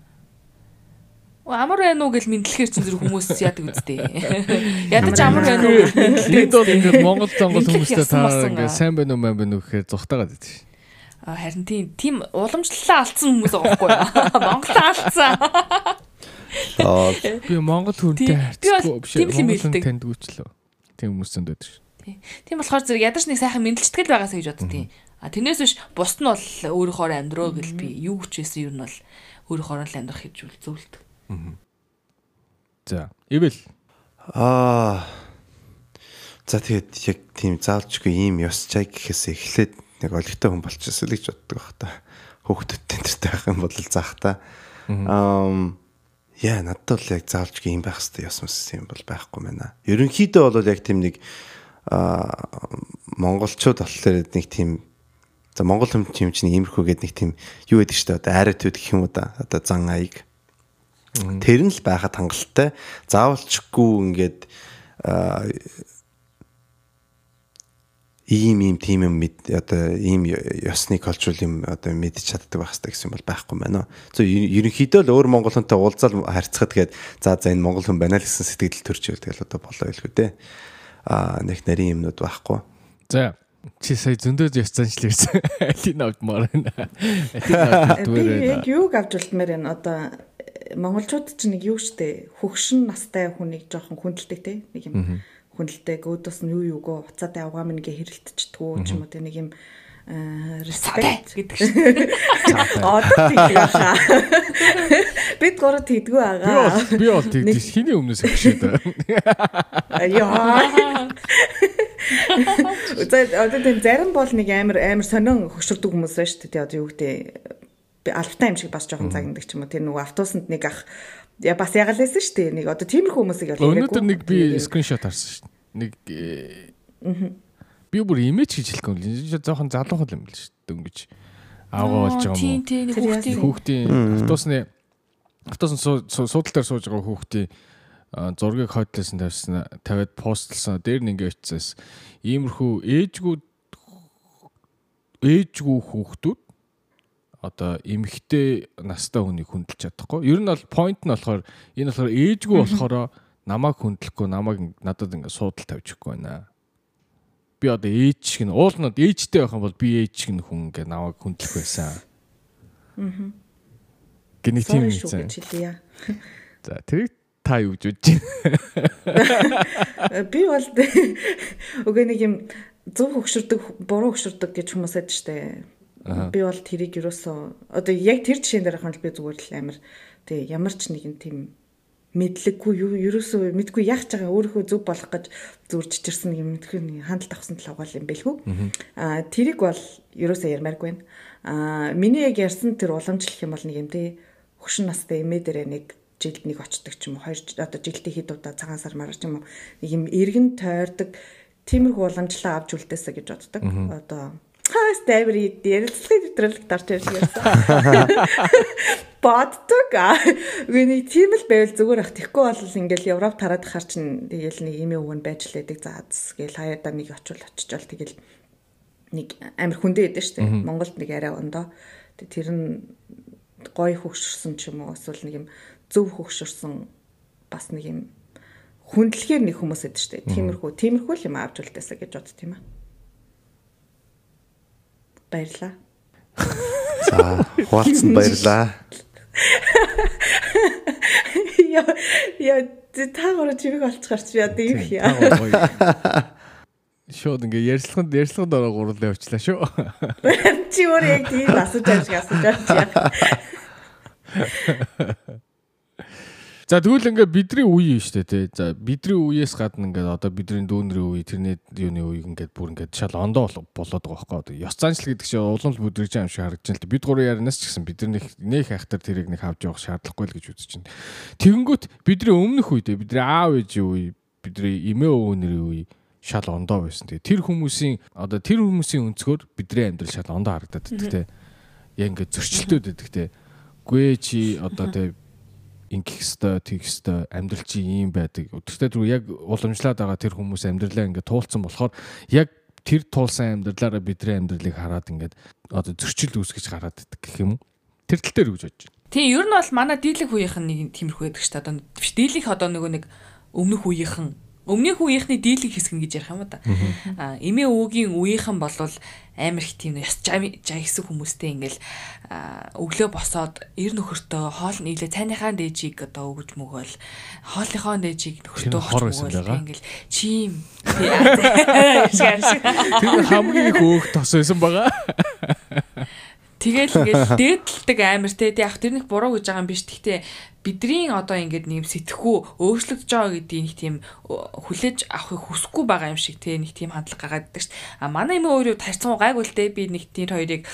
Амар байна уу гэж мэдлэхээр чинь зүр хүмүүс яадаг үстэй. *laughs* Ядаж амар байна уу гэж мэдлээ. Энд бол ингээд Монгол Монгол хүмүүстэй та ингээд сайн байна уу мэн байна уу гэхээр зүхтагаад байдаг шин. А харин тийм тийм уламжлалаа алдсан хүмүүс байгаа байхгүй юу? *laughs* Монгол алдсан. *laughs* Би Монгол хүнтэй харьцахгүй биш. тийм л юм Монгол хүн хэлдэг. тандгүй ч лөө. Тийм хүмүүс зөнд байдаг шин. Тийм болохоор зэрэг ядаж нэг сайхан мэдлэлтгэл байгаасаа гэж боддtiin. А тэрнээс биш бусд нь бол өөрийнхөө амьдроо гэл би юу ч байсан юм бол өөрийнхөө л амьдрах гэж үл зөвлөдөг. За, ивэл Аа. За тэгээд яг тийм заалчгүй ийм ёс чай гэхээс эхлээд нэг олигтой хүн болчихсон л гэж боддог байх та. Хүүхдүүдтэй энтертэй байх юм бол заах та. Аа яа надад бол яг заавалж юм байх хэрэгтэй ёс мөс юм бол байхгүй мэнэ. Ерөнхийдөө бол яг тийм нэг аа монголчууд болохоор нэг тийм за монгол хүм тийм чинь иймэрхүү гэдэг нэг тийм юу гэдэг чинь одоо айрат үү гэх юм уу да одоо зан аяг тэр нь л байхад хангалттай заавалчгүй ингээд ийм ийм тийм юм мэд одоо ийм ёсны культурал юм одоо мэдчих чаддаг байх хэрэгтэй гэсэн юм бол байхгүй байна. зөв ерөнхийдөө л өөр монгол хүнтэй уулзаал харьцахад гээд за за энэ монгол хүн байна л гэсэн сэтгэл төрж ивэл тэгэл одоо болоо илгүй дээ. Аа нэг нарийн юмнууд байхгүй. За чи сая зөндөө ёс заншлаа гэсэн. Алин авдмаар байна. Алин Би яг юуг авч үлдмээр байна. Одоо монголчууд чинь нэг юу штэ хөгшин настай хүнийг жоохон хүндэлдэг те нэг юм хүндэлдэг өөдөөс нь юу юугөө уцаатай авгаа минь гэ хэрэлтчихдгүү ч юм уу те нэг юм респект гэдэг шүү. Одоо тэгдэг хаа. Бид гурав тэгдэггүй байгаа. Би бол тэгдэж хиний өмнөөс өгшөөд. Яа. За одоо тийм зарим бол нэг амар амар сонин хөшөрдөг хүмүүс байна шүү дээ. Одоо юу гэдэг би алфтай юм шиг бас жоохон загнадаг ч юм уу. Тэр нөгөө автобусанд нэг ах я бас ягаал лээсэн шүү дээ. Нэг одоо тиймэрхүү хүмүүсийг бол өнөөдөр нэг би скриншот харсан шүү дээ. Нэг би бүр имиж гэж хэлэхгүй юм. Жохон залуухан юм л шүү дээ. Дөнгөж аагаа болж байгаа юм уу? Тийм хүүхдийн автобусны автобусны суудлын дээр сууж байгаа хүүхдийн зургийг хойдлсон тавьсан тавиад постлсон дээр нь ингээ очисаас иймэрхүү ээжгүй ээжгүй хүүхдүүд одоо эмэгтэй настай хүнийг хүндэлж чадахгүй. Ер нь бол point нь болохоор энэ болохоор ээжгүй болохоор намайг хүндлэхгүй намайг надад ингээ суудал тавьчихгүй байна. Би одоо ээж шиг нь уулнууд ээжтэй байх юм бол би ээж нь хүн ингээ намайг хүндлэх байсан. Аа. Гэнэ тийм юм зэн. За тэрийг та юу гэж бодож байна? *laughs* Би бол *laughs* үгүй нэг юм зөв хөгшөрдөг, буруу хөгшөрдөг гэж хүмүүс байдаг штэ. Би бол тэрийг юусоо одоо яг тэр жишээн дээр хань би зүгээр л амар тэг ямар ч нэгэн тийм мэдлэггүй юу ерөөсөө мэдгүй яах ч байгаа өөрийнхөө зөв болох гэж зүр чичирсэн нэг мэдгүй хандлт авсан тал угаал юм бэлгүй. Аа тэрийг бол ерөөсөө ярмааргүй байна. Аа миний яг ярьсан тэр уламжлах юм бол нэг юм тий хөшин настай эмээ дээрээ нэг жилд нэг очдог ч юм уу хоёр одоо жилдээ хэд удаа цагаан сар марч юм уу нэг юм эргэн тойрдог тиймэрхүү уламжлалаа авч үлдээсэ гэж боддог. Одоо хаас тайвар ярилцлагын нэвтрүүлэг дарж ярьсан. *laughs* Боддог. Үгүй тийм л байвал зүгээр ах. Тэгэхгүй бол ингээл Европ тараад хар чин тэгэл нэг имээ өвгөн байж лээдэг зааз гээл хаяада нэг очил очичвал тэгэл нэг амир хүндээ байдаг шүү дээ. Монголд нэг арай ондоо. Тэр нь гой хөгшөрсөн ч юм уу эсвэл нэг юм зөв хөгшөрсөн бас нэг юм хүндлэхээр нэг хүмүүс эд штэ. Тиймэрхүү тиймэрхүү л юм авч үлдээсэ гэж бод тийм аа. Баярлаа. За, хуваалцсан баярлаа. Яа, яа, та гурав чимэг олчих гарч би одоо юу хийя. Шууд ингээ ярьцлаганд ярьцлаганд ороо гурлаа явчлаа шүү. Чи өөр яг тийм асууж шиг асууж байгаа. *laughs* За тэгвэл ингээ бидний үе шүү дээ тий. За бидний үеэс гадна ингээ одоо бидний дүүнрийн үе тэрний юуны үе ингээ бүр ингээ шал ондоо болоод байгаа байхгүй ёс заншил гэдэг чинь уламж бүдрэж юм шиг харагдаж байна л бид гурван ярнаас ч гэсэн бидний нөх хайхтар тэрийг нэг авч явах шаардлагагүй л гэж үзэж байна. Тэгэнгүүт бидний өмнөх үедээ бидний аав ээжийн үе бидний эмээ өвөөнөрийн үе шал ондоо байсан. Тэгээ тэр хүмүүсийн одоо тэр хүмүүсийн өнцгөр бидний амьдрал шал ондоо харагдаад байдаг те. Яг ингээ зөрчилдөд байдаг те. Гүй чи одоо те ингэх ёстой, тэгэх ёстой, амьдрал чи ийм байдаг. Өдөртөө түр яг уламжлаад байгаа тэр хүмүүс амьдралаа ингээ туулсан болохоор яг тэр туулсан амьдралаараа бидний амьдралыг хараад ингээд одоо зөрчил үүсгэж гараад идэх гэх юм? Тэр тал дээр гэж бодож байна. Тийм, ер нь бол манай дийлэх үеийнх нь нэг тиймэрхүү байдаг шүү дээ. Одоо биш дийлэх одоо нөгөө нэг өмнөх үеийнхэн Өмнөх үеийнхний дийлэг хэсэг гэж ярих юм да. Аа эмээ өвөгийн үеийнхэн болвол амар их тийм яс жагсаг хүмүүстэй ингээл өглөө босоод эр нөхөртөө хоол нийлээ цайныхаа дээжийг одоо өгж мөгөөл хоолныхоо дээжийг нөхөртөө өгч мөгөөл ингээл чим *laughs* Тэр хамгийн их өөх тос байсан байгаа. Тэгэл ингээл дээдлдэг амар те яг тэрнийх буруу гэж байгаа юм биш. Гэхдээ бидний одоо ингээд нэм сэтгэхүй өөрчлөгдөж байгаа гэдгийг нэг тийм хүлээж авахыг хүсэхгүй байгаа юм шиг те нэг тийм хандлага гаргаад байдаг шүү. А манай юм өөрөө тарьсан гайгүй л те би нэг тийм хоёрыг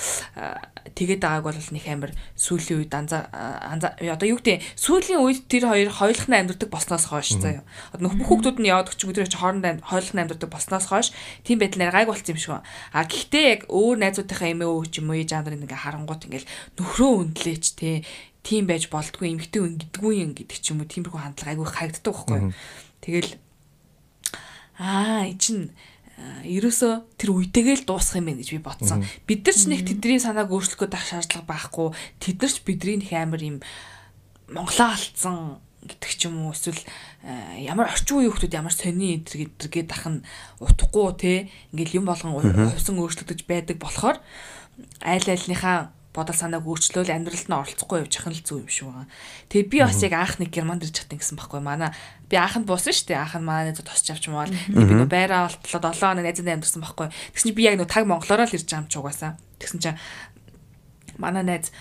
тэгээд байгааг бол нэг амар сүүлийн үед анзаа одоо юу гэдэг сүүлийн үед тэр хоёр хойлохны амьдрдаг болсноос хойш заяа. Одоо нөх хүүхдүүд нь яваад өчиг өдрөө чи хоорондоо хойлохны амьдрдаг болсноос хойш тийм байдлаар гайг болсон юм шиг байна. А гэхдээ яг өөр найзуудынхаа эмээ өвч юм уу ээж аандар ингээ харангуут ингээл нөхрөө өндлээч те тийм байж болдгүй эмгтэй үн гэдгүй юм гэдэг ч юм уу тиймэрхүү хандлага айгүй харагддаг байхгүй. Тэгэл аа чин ерөөсөө тэр үетэйгээ л дуусах юм байна гэж би бодсон. Бид нар ч нэг тэдний санааг өөрчлөх гэдэг шаардлага байхгүй. Тэд нар ч бидний их амар юм Монголоо алдсан гэдэг ч юм уу эсвэл ямар орчин үеийн хүмүүс ямар сони эдэр гэдэргээд ах нь утахгүй те ингээл юм болгон хувьсан өөрчлөгдөж байдаг болохоор айл айлныхаа бодол санааг өөрчлөөл амьдралд нь оролцохгүй явж ахын л зүг юм шиг байгаа. Тэгээ би бас яг анх нэг германд ирж чадсан гэсэн байхгүй манай би анханд буусан шүү дээ. Анх нь манай найзууд тосч авч мавал би нөгөө байраа олтлоо 7 хоног найзтай амьдсан байхгүй. Тэгсэн чинь би яг нөгөө таг монголоор л ирж байгаа юм ч угаасаа. Тэгсэн чинь манай найз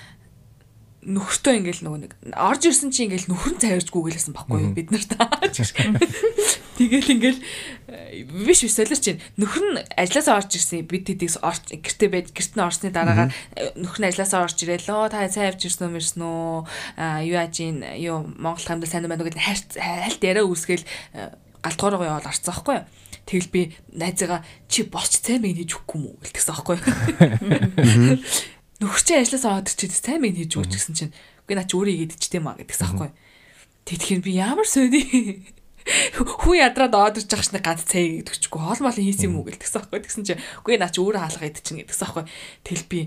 нөхөртөө ингээл нөгөө нэг орж ирсэн чи ингээл нөхөр нь цайрчгүй гэлсэн байхгүй бид нарт. Тэгэл ингээл э, биш биш солиорч чинь нөхөр нь ажилласаа орж ирсэн бид тэдийг гэртээ байж гэрт нь орсны дараагаар э, нөхөр нь ажилласаа орж ирээл лөө та цай авч ирсэн үү мэрсэн үү? Юу яаж ийн юу Монгол хамт сайн байна уу? гэдэг хальт яриа үүсгээл э, галтгоороо яваад арцсан байхгүй юу? Тэгэл би найзыгаа чи босч цай мэй хийж өгөхгүй мүү гэлтгсэн аахгүй. нөхөр чинь ажилласаа аваад чи сайн мэн хийж өгч гэсэн чинь. Үгүй наа чи өөрөө хийгээд ичтэй маа гэдэгсэн аахгүй. Тэгэхээр би ямар сөйди хүү ядраад оодорж байгаа шнэ ганц цай гэдэг чгүй хоол моол хийсэн юм уу гэдэгсэн аахгүй. Тэгсэн чинь үгүй наа чи өөрөө хаалга идчихин гэдэгсэн аахгүй. Тэгэл би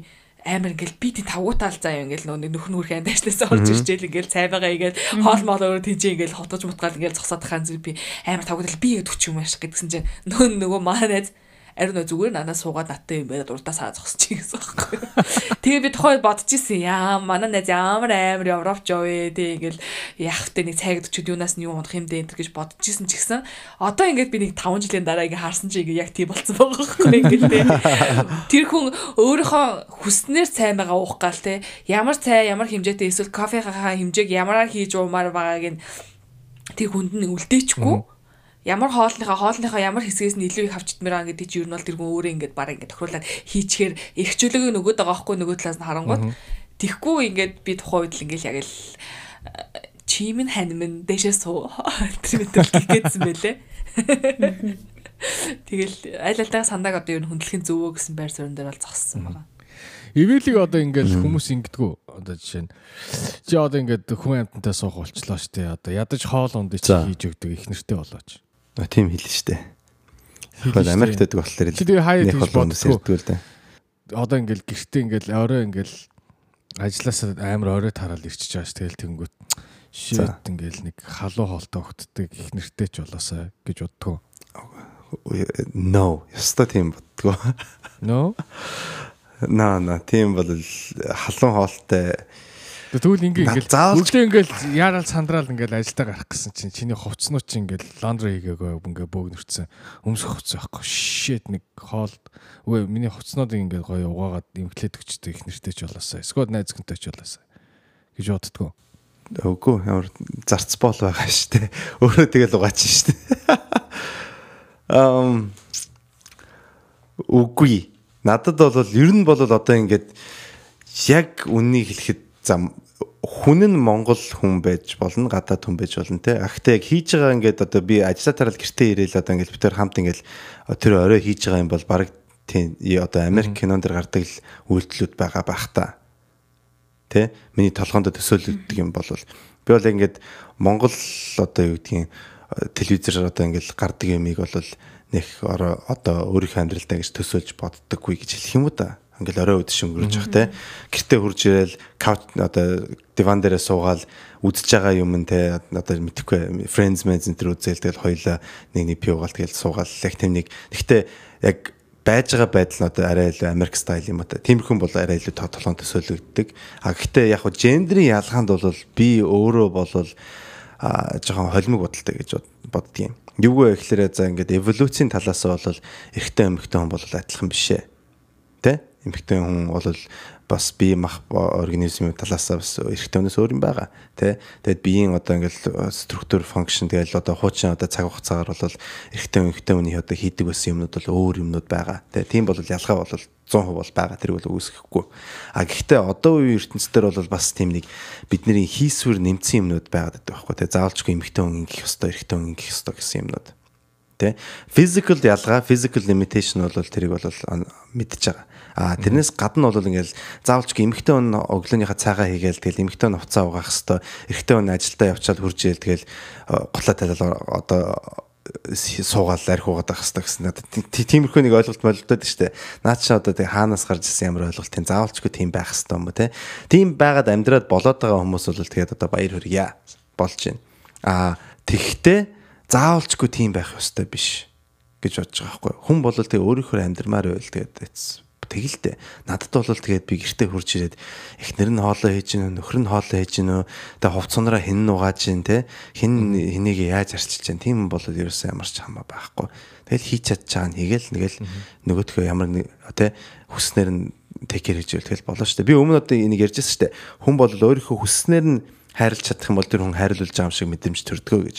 амар ингээл би тий тавгуутаал заа ингээл нөө нөхөр нөхөр ханд ажлаасаа орж ирчихэл ингээл цай байгаа ингээл хоол моол өөрөө тийж ингээл хотож мутгаал ингээл зогсоод хаан зүр би амар тавгуутал би гэдэг ч юм ааш гэдгсэн чинь нөө нөгөө маань Ариун зүгээр надаас суугаад наттай юм байна урдаас хаа зогсчих гэсэн байхгүй. Тэгээ би тухайд бодчихсон яа манай найз ямар амар Европч явээ тэг ингээл яах вэ? Нэг цайг өчөд юунаас нь юу унах юм дээ гэж бодчихсон ч гэсэн одоо ингээд би нэг 5 жилийн дараа ингээ харсан чи ингээ яг тийм болцсон байгаа байхгүй ингээл тэг. Тэр хүн өөрийнхөө хүснээр цай байгаа уух гал те. Ямар цай ямар хэмжээтэй эсвэл кофеийнхаа хэмжээг ямараар хийж уумаар байгааг нь тэр хүнд нь үлдээчихгүй ямар хоолныхаа хоолныхаа ямар хэсгээс нь илүү их авчдмаар байгаа гэдэг чинь ер нь бол тэргүй өөрөө ингээд бараг ингээд тохируулаад хийчихээр эрхчлөлөө нөгөөд байгаа байхгүй нөгөө талаас нь харангууд тэгхгүй ингээд би тухайн үед л ингээд яг л чим нь хань минь дэшээ суу тэр мэтэл гэгээдсэн байлээ. *laughs* Тэгэл аль альтаа сандааг одоо ер нь хөндлөхийн зөвөө гэсэн байр суурин дээр бол зогссон байгаа. Ивэлийг одоо ингээл хүмүүс ингэдэггүй. Одоо жишээ нь чи одоо ингээд хүн амьтантай суух болчлоо штэ. Одоо ядаж хоол унд чи хийж өгдөг их нэртэй болооч. Тийм хэлнэ штэ. Хөөе Америкт байдаг болохоор чи тэгээ хаяа гэж боддгоо л да. Одоо ингээл гэртээ ингээл орой ингээл ажилласаа амар орой тараал ирчихэж байгаа ш тэгэл тэнгүүт шийд ингээл нэг халуу хоолтой өгддөг их нэртэй ч болоосаа гэж боддгоо. No, яста тийм боддгоо. No. *laughs* На на тийм бол халуун хоолтой Тэгвэл ингээ ингээл өглөө ингээл яарал сандраал ингээл ажилдаа гарах гэсэн чинь чиний хувцснуу чи ингээл ландри хийгээгүй ингээ бөөгнөрцөн өмсөх хувцас байхгүй. Шишэт нэг хоол. Үгүй миний хувцснууд ингээл гоё угаагаад имклээд өчтөө их нэртэй ч болоосаа эсвэл найз гэнтэй ч болоосаа гэж боддгоо. Үгүй ямар зарц бол байгаа штэ. Өөрөө тэгэл угаач штэ. Ам үгүй. Надад бол ер нь бол одоо ингээд яг үннийг хэлэхэд зам хүн нь Монгол хүн байж болно, гадаад хүн байж болно те. Ахтай яг хийж байгаа ингээд одоо би ажиллаа тарал гэртээ ирээл одоо ингээд бид төр хамт ингээд тэр орой хийж байгаа юм бол баг тийм одоо Америк кинон дэр гардаг л үйлдэлүүд байгаа байх та. Тэ? Миний толгоонд төсөөлөгддөг юм бол би бол ингээд Монгол одоо юу гэдгийг телевизээр одоо ингээд гардаг юмыг бол нэг одоо өөрийнхөө амьдралдаа гэж төсөөлж боддоггүй гэж хэлэх юм уу та ингээл орой өд шөнгөрж явах те. Гэртээ хурж ирээл кауч одоо диван дээрээ суугаал үдсэж байгаа юм те. Одоо мэдхгүй friends mates энэ үзэл тэгэл хоёлаа нэг нэг пиугаал тэгэл суугаал. Яг тэм нэг. Гэхдээ яг байж байгаа байдал нь одоо арай илүү Америк стайл юм одоо. Тиймэрхэн бол арай илүү тоглоом төсөөлөгддөг а гэхдээ яг хуу гендрийн ялгаанд бол би өөрөө бол а жоохон холимог бодолтой гэж боддгийн. Юу вэ гэхээр за ингээд эволюцийн талаас нь бол эрэгтэй эмэгтэй хүн бол адилхан биш ээ. Тэ эмэгтэй хүн бол бас бие мах организмын талаас бас эрэгтэй хүнээс өөр юм байгаа тий тэгээд биеийн одоо ингээл структур функшн тэгэл одоо хуучин одоо цаг хугацаагаар бол эрэгтэй хүн эмэгтэй хүний одоо хийдэг байсан юмнууд бол өөр юмнууд байгаа тий тийм бол ялгаа бол 100% бол байгаа тэрийг бол үүсгэхгүй а гэхдээ одоо үеийн ертөнцийн бол бас тийм нэг бидний хийсвэр нэмсэн юмнууд байгаад байдаг байхгүй тий заавалчгүй эмэгтэй хүн ингэх ёстой эрэгтэй хүн ингэх ёстой гэсэн юмнууд тий physical ялгаа physical limitation бол тэрийг бол мэдж байгаа А тэрнээс гадна бол ингээл заавалч эмэгтэй хүн өглөөнийхөө цаагаа хийгээл тэгэл эмэгтэй хүн уцаа угаах хэвээр эрэгтэй хүн ажилдаа явчаад хурж ийл тэгэл гутлаа талал одоо суугаал арх угаад байх хэвээр гэсэн надад тиймэрхүү нэг ойлголт болдод штэ. Наад чи одоо тэг хаанаас гарч ирсэн ямар ойлголт тийм заавалчгүй тийм байх хэвээр юм уу те. Тийм байгаад амьдраад болоод байгаа хүмүүс бол тэгээд одоо баяр хүргье болж байна. А тэгхтээ заавалчгүй тийм байх ёстой биш гэж бодож байгаа байхгүй. Хүн бол тэг өөрийнхөө амьдрмаар байл тэгээд тэгэлтэй. Надад бол тэгээд би гэртээ хурж ирээд эхнэр нь хоолоо хийж гинөө, нөхөр нь хоолоо хийж гинөө, тэгээд хувцсанараа хэн нугааж гин те хэн хэнийг яаж арчилж гин тийм бол ерөөсөө ямар ч хамаа байхгүй. Тэгэл хийж чадчихаа нэгэл нэгэл нөгөөтгөө ямар нэг те хүснэр нь тэкэр хийж байл тэгэл болоо штэ. Би өмнө одоо энийг ярьжсэн штэ. Хүн бол өөрийнхөө хүснэр нь хайрлж чадах юм бол тэр хүн хайрлуулж байгаа юм шиг мэдрэмж төрдгөө гэж.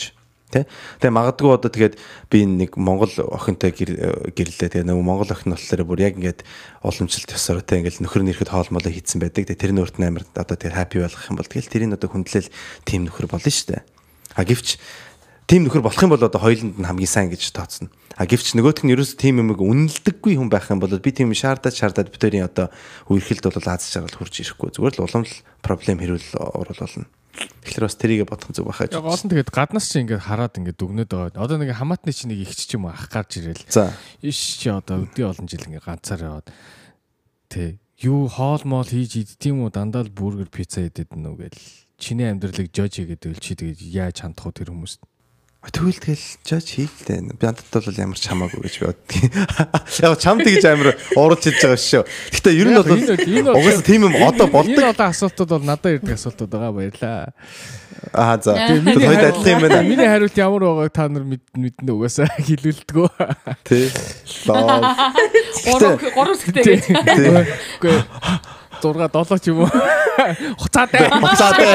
Тэ. Тэгээ магадгүй одоо тэгээд би нэг Монгол охинтой гэрлээ. Тэгээ нөгөө Монгол охин болохоор бүр яг ингээд уламжлалт ёсоор тэ ингээд нөхөр нь ирэхэд хоолмолоо хийцэн байдаг. Тэгээ тэр нь өөрт нь амар одоо тэгээд хаппи болгох юм бол тэгэл тэрийг одоо хүндлэл тим нөхөр болно шүү дээ. А гэвч тим нөхөр болох юм бол одоо хоёуланд нь хамгийн сайн гэж тооцно. А гэвч нөгөөх нь ерөөс тим юмыг үнэлдэггүй хүн байх юм бол би тийм шаардаад шаардаад битэрийн одоо үерхэлд бол аз жаргал хурж ирэхгүй. Зүгээр л уламжлал проблем хэрүүл болно. Тэгэхээр бас тэрийг бодох зүг байхаж. Гол нь тэгээд гаднаас чи ингээд хараад ингээд дүгнээд байгаа. Одоо нэг хамаатны чи нэг ихч ч юм уу ах гарч ирэл. За. Иш чи одоо өдөө олон жил ингээд ганцаар яваад тэ юу хоол моол хийж идтiim үү дандаа л бүргэр пицца идэд нү гэл чиний амьдралыг жож хийгээд байл чи тэгээд яаж хандах вэ тэр хүмүүст? Тэгвэл тэгэл жаж хийлээ. Би надад бол ямар ч хамаагүй гэж боддгийн. Яг чамд гэж амар уурж хэлж байгаа шүү. Гэтэ ер нь бол угаасаа тийм юм одоо болдог. Энэ одоо асуултууд бол надад ирдэг асуултууд байгаа баярлаа. Аа за. Хоёул адилхан юм байна. Миний хариулт ямар байгааг та нар мэднэ угаасаа *laughs* хэлүүлдэггүй. Тий. Лоо. Гурав гурав хэвтэй гэж. Үгүй 6 7 ч юм уу. Хуцаатай. Хуцаатай.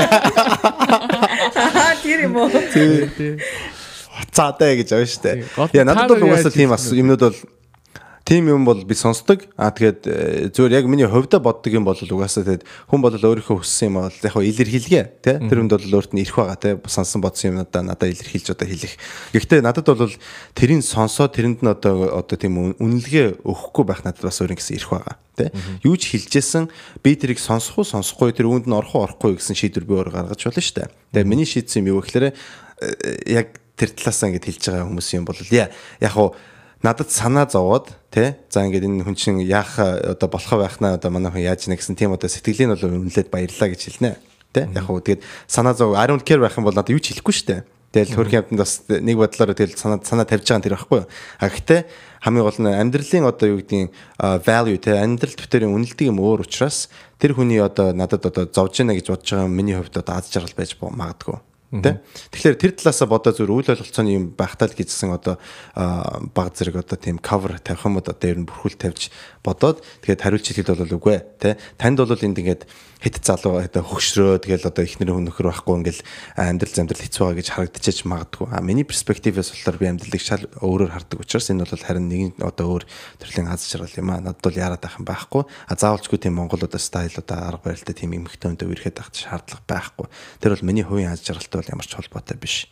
Аа *laughs* тэр юм уу? Тий. Хуцаатай гэж авна штэ. Яа надад бол угаасаа тийм юмнууд бол тийм юм бол би сонсдог. А тэгээд зөвөр яг миний хувьдаа боддог юм бол угаасаа тэгээд хүн бол өөрийнхөө хүссэн юм бол яг хаа илэрхийлгээ тий тэр хүнд бол өөрт нь ирэх байгаа тий сонсон бодсон юм надаа надад илэрхийлж одоо хэлэх. Гэхдээ надад бол тэрийг сонсоод тэрэнд нь одоо одоо тийм үнэлгээ өгөхгүй байх надад бас өөр ингэсэн ирэх байгаа тий юу ч хэлжсэн би тэрийг сонсох уу сонсохгүй тэр үүнд нь орох уу орохгүй гэсэн шийдвэр би өөр гаргаж болно шүү дээ. Тэгээ миний шийдсэн юм юу гэхээр яг тэр талаасаа ингэж хэлж байгаа хүмүүс юм бол яг уу надад санаа зовоод тий за ингээд энэ хүн чинь яах одоо болох байхнаа одоо манай хүн яаж нэ гэсэн тийм одоо сэтгэлийн бол үнэлээд баярлаа гэж хэлнэ тий яг хөө тэгээд санаа зов I don't care байх юм бол надад юу ч хэлэхгүй шүү дээ Тэгэл хөрх юмтанд бас нэг бодлоор тэгэл санаа санаа тавьж байгаа тэр байхгүй. А гэхдээ хамгийн гол нь амьдралын одоо юу гэдгийг value те амьдралд бүтээрийн үнэлдэг юм өөр учраас тэр хүний одоо надад одоо зовж яана гэж бодож байгаа миний хувьд одоо аз жаргал байж магадгүй. Тэ. Тэгэхээр тэр талаасаа бодоо зүр үйл ойлголцооны юм байхтаа л гэсэн одоо баг зэрэг одоо тийм cover тавих юм одоо дээр нь бүрхүүл тавьж бодоод тэгээд хариулж хэлэхэд бол үгүй тэ. Танд бол энд ингээд хит залуу одоо хөгшрөө тэгэл одоо ихнэр хүн нөхөр байхгүй ингээл амьдрал замдрал хэцүү байгаа гэж харагдчихэж магадгүй. А миний перспективээс болохоор би амьдралыг шал өөрөөр хардаг учраас энэ бол харин нэг одоо өөр төрлийн аз жаргал юм а. Надад бол яарад байх юм байхгүй. А заавалчгүй тийм Монгол одоо стайл одоо арга барилтай тийм эмхтэн өндөө ирэхэд байх шаардлага байхгүй. Тэр бол миний хувийн аз жаргалтай бол ямар ч холбоотой биш.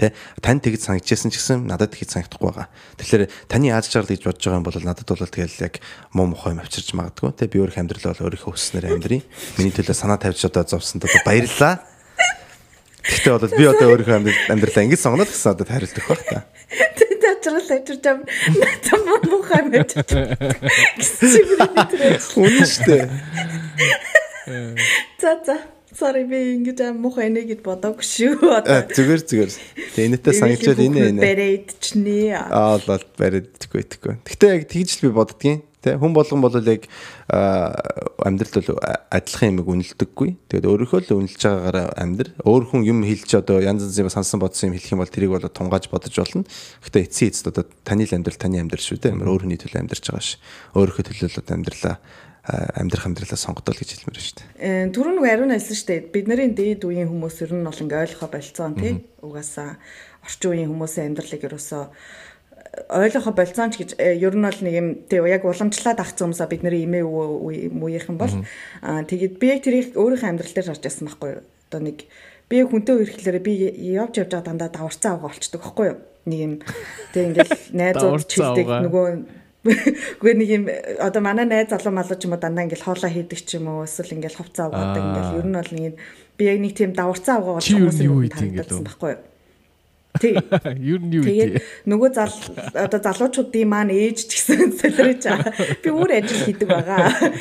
Тэ тань тэгж санагдчихсан ч гэсэн надад тэгж санагдахгүй байгаа. Тэгэхээр таны аз жаргал гэж бодож байгаа юм бол надад бол тэгэл яг муу мухай авчирч магадгүй. Тэ би өөрөх амьдрал бол өөрийнхөө хүснээр амьдрий. Миний төлөө санаа тавьж одоо зовсонд одоо баярлаа. Гэхдээ бол би одоо өөрийнхөө амьдралаа ингэж сонгоод гэсэн одоо хариулт өгөх байх та. Тэнд ажрал ажирч ам надад муу мухай авчирч. Үнэн шүү дээ. За за. Sorry би ингэж аим муухай нэ гэд бодоагүй шүү. Аа зүгээр зүгээр. Тэгээ энэтэй санагчаад энэ энэ. Барайд чнэ. Аа бол барайд тэггүй тэггүй. Гэтэ яг тэгж л би боддгийн. Тэ хүн болгон бол яг амьдралд бол адилхан юм үнэлдэггүй. Тэгээд өөрийнхөө л үнэлж байгаагаараа амьдр. Өөр хүн юм хэлж одоо янз янзын сансан бодсон юм хэлэх юм бол тэрийг бол тунгааж бодож болно. Гэтэ эцсийн эцэд одоо таны л амьдрал таны амьдрал шүү дээ. Өөр хүний төлөө амьдарч байгаа ш. Өөрийнхөө төлөө л амьдралаа амьдрах амьдралаа сонгодол гэж хэлмээр шүү дээ. Э, Түрүү нэг ариун хэлсэн шүү дээ. Бидний дээд үеийн хүмүүс ер нь бол ингээ ойлгохоо болцсон тий. Угаасаа орчин үеийн хүмүүсийн амьдралыг ерөөсөө ойлгохоо болцсон ч гэж э, ер нь бол нэг юм тий яг уламжлаад авсан хүмүүсаа бидний имээ үеийнхэн бол аа тэгээд би яг тэрийг өөрийнхөө амьдрал дээр харж байсан байхгүй юу. Одоо нэг би хүнтэй үерхлээрээ би явж явж байгаа дандаа даварцаа аваа олчдөг байхгүй юу. Нэг юм тий ингээл *laughs* найзууд чилдэг нөгөө Гэхдээ нэг юм одоо манай найз залуу малуу ч юм уу дандаа ингээл хоолоо хийдэг ч юм уу эсвэл ингээл хувцас угаадаг ингээл ер нь бол нэг би яг нэг тийм даварцаа угаагаад хүмүүсийн тандалсан байхгүй юу? Тий. *laughs* Ер нь юу тэгээд нөгөө зал одоо залуучуудын маань ээж ч гэсэн *laughs* солирч би өөр ажил хийдэг байгаа.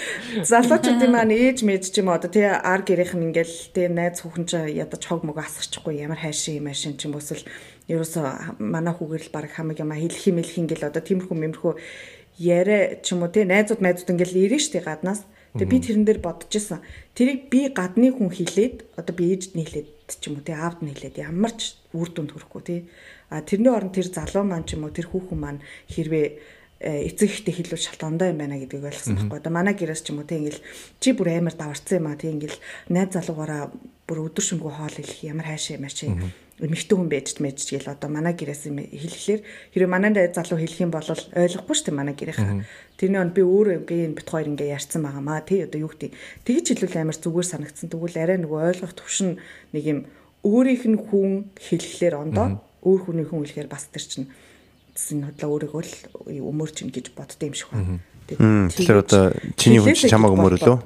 Залуучуудын маань ээж мэж ч юм одоо тий ар гэрийнх нь ингээл тий найз хүүхэн ч ядаж хог мөг асарчихгүй ямар хайшин юм ашин ч юм уусэл ерөөсө манай хүүгээр л баг хамаг юм хэлэх юм хэлэх ингээл одоо тиймэрхүү мэмэрхүү яриа ч юм уу тий найзууд найзууд ингээл ирэн штий гаднаас. Тэгээ би тэрэн дээр бодож исэн. Тэрийг би гадны хүн хилээд одоо би ээжд нь хилээд ч юм уу тий аавд нь хилээд ямар ч үр дүнд хүрэхгүй тий. А тэрний оронд тэр залуу маань ч юм уу тэр хүүхэн маань хэрвээ э, эцэг ихтэй хэлүүл шалтгаандаа юм байна гэдгийг ойлгосон байхгүй. Одоо манай гэрээс ч юм уу тий ингээл чи бүр амар даварцсан юм а тий ингээл найз залуугаараа бүр өдөр шөнөгүй хоол хэлэх ямар хайшаа ямар чи эмэгтэй хүн байж мэж гэл одоо манай гэрээс юм хэлэхлээр хэрэв манай залуу хэлэх юм бол ойлгохгүй шүү дээ манай гэрийнхаа. Тэрний он би өөрөө ингээ энэ бит хоёр ингээ ярьсан байгаамаа тий одоо юу гэдэг. Тэгж хэлвэл амар зүгээр санагдсан. Тэгвэл арай нөгөө ойлгох төвшин нэг юм өөрийнх нь хүн хэлэхлээр ондоо өөр хүний хүн хэлэхээр бас тэр чинь энэ бодлоо өөрийгөө л өмөрч ин гэж боддсон юм шиг байна. Тэгэхээр одоо чиний хүн чамааг өмөрөлөө.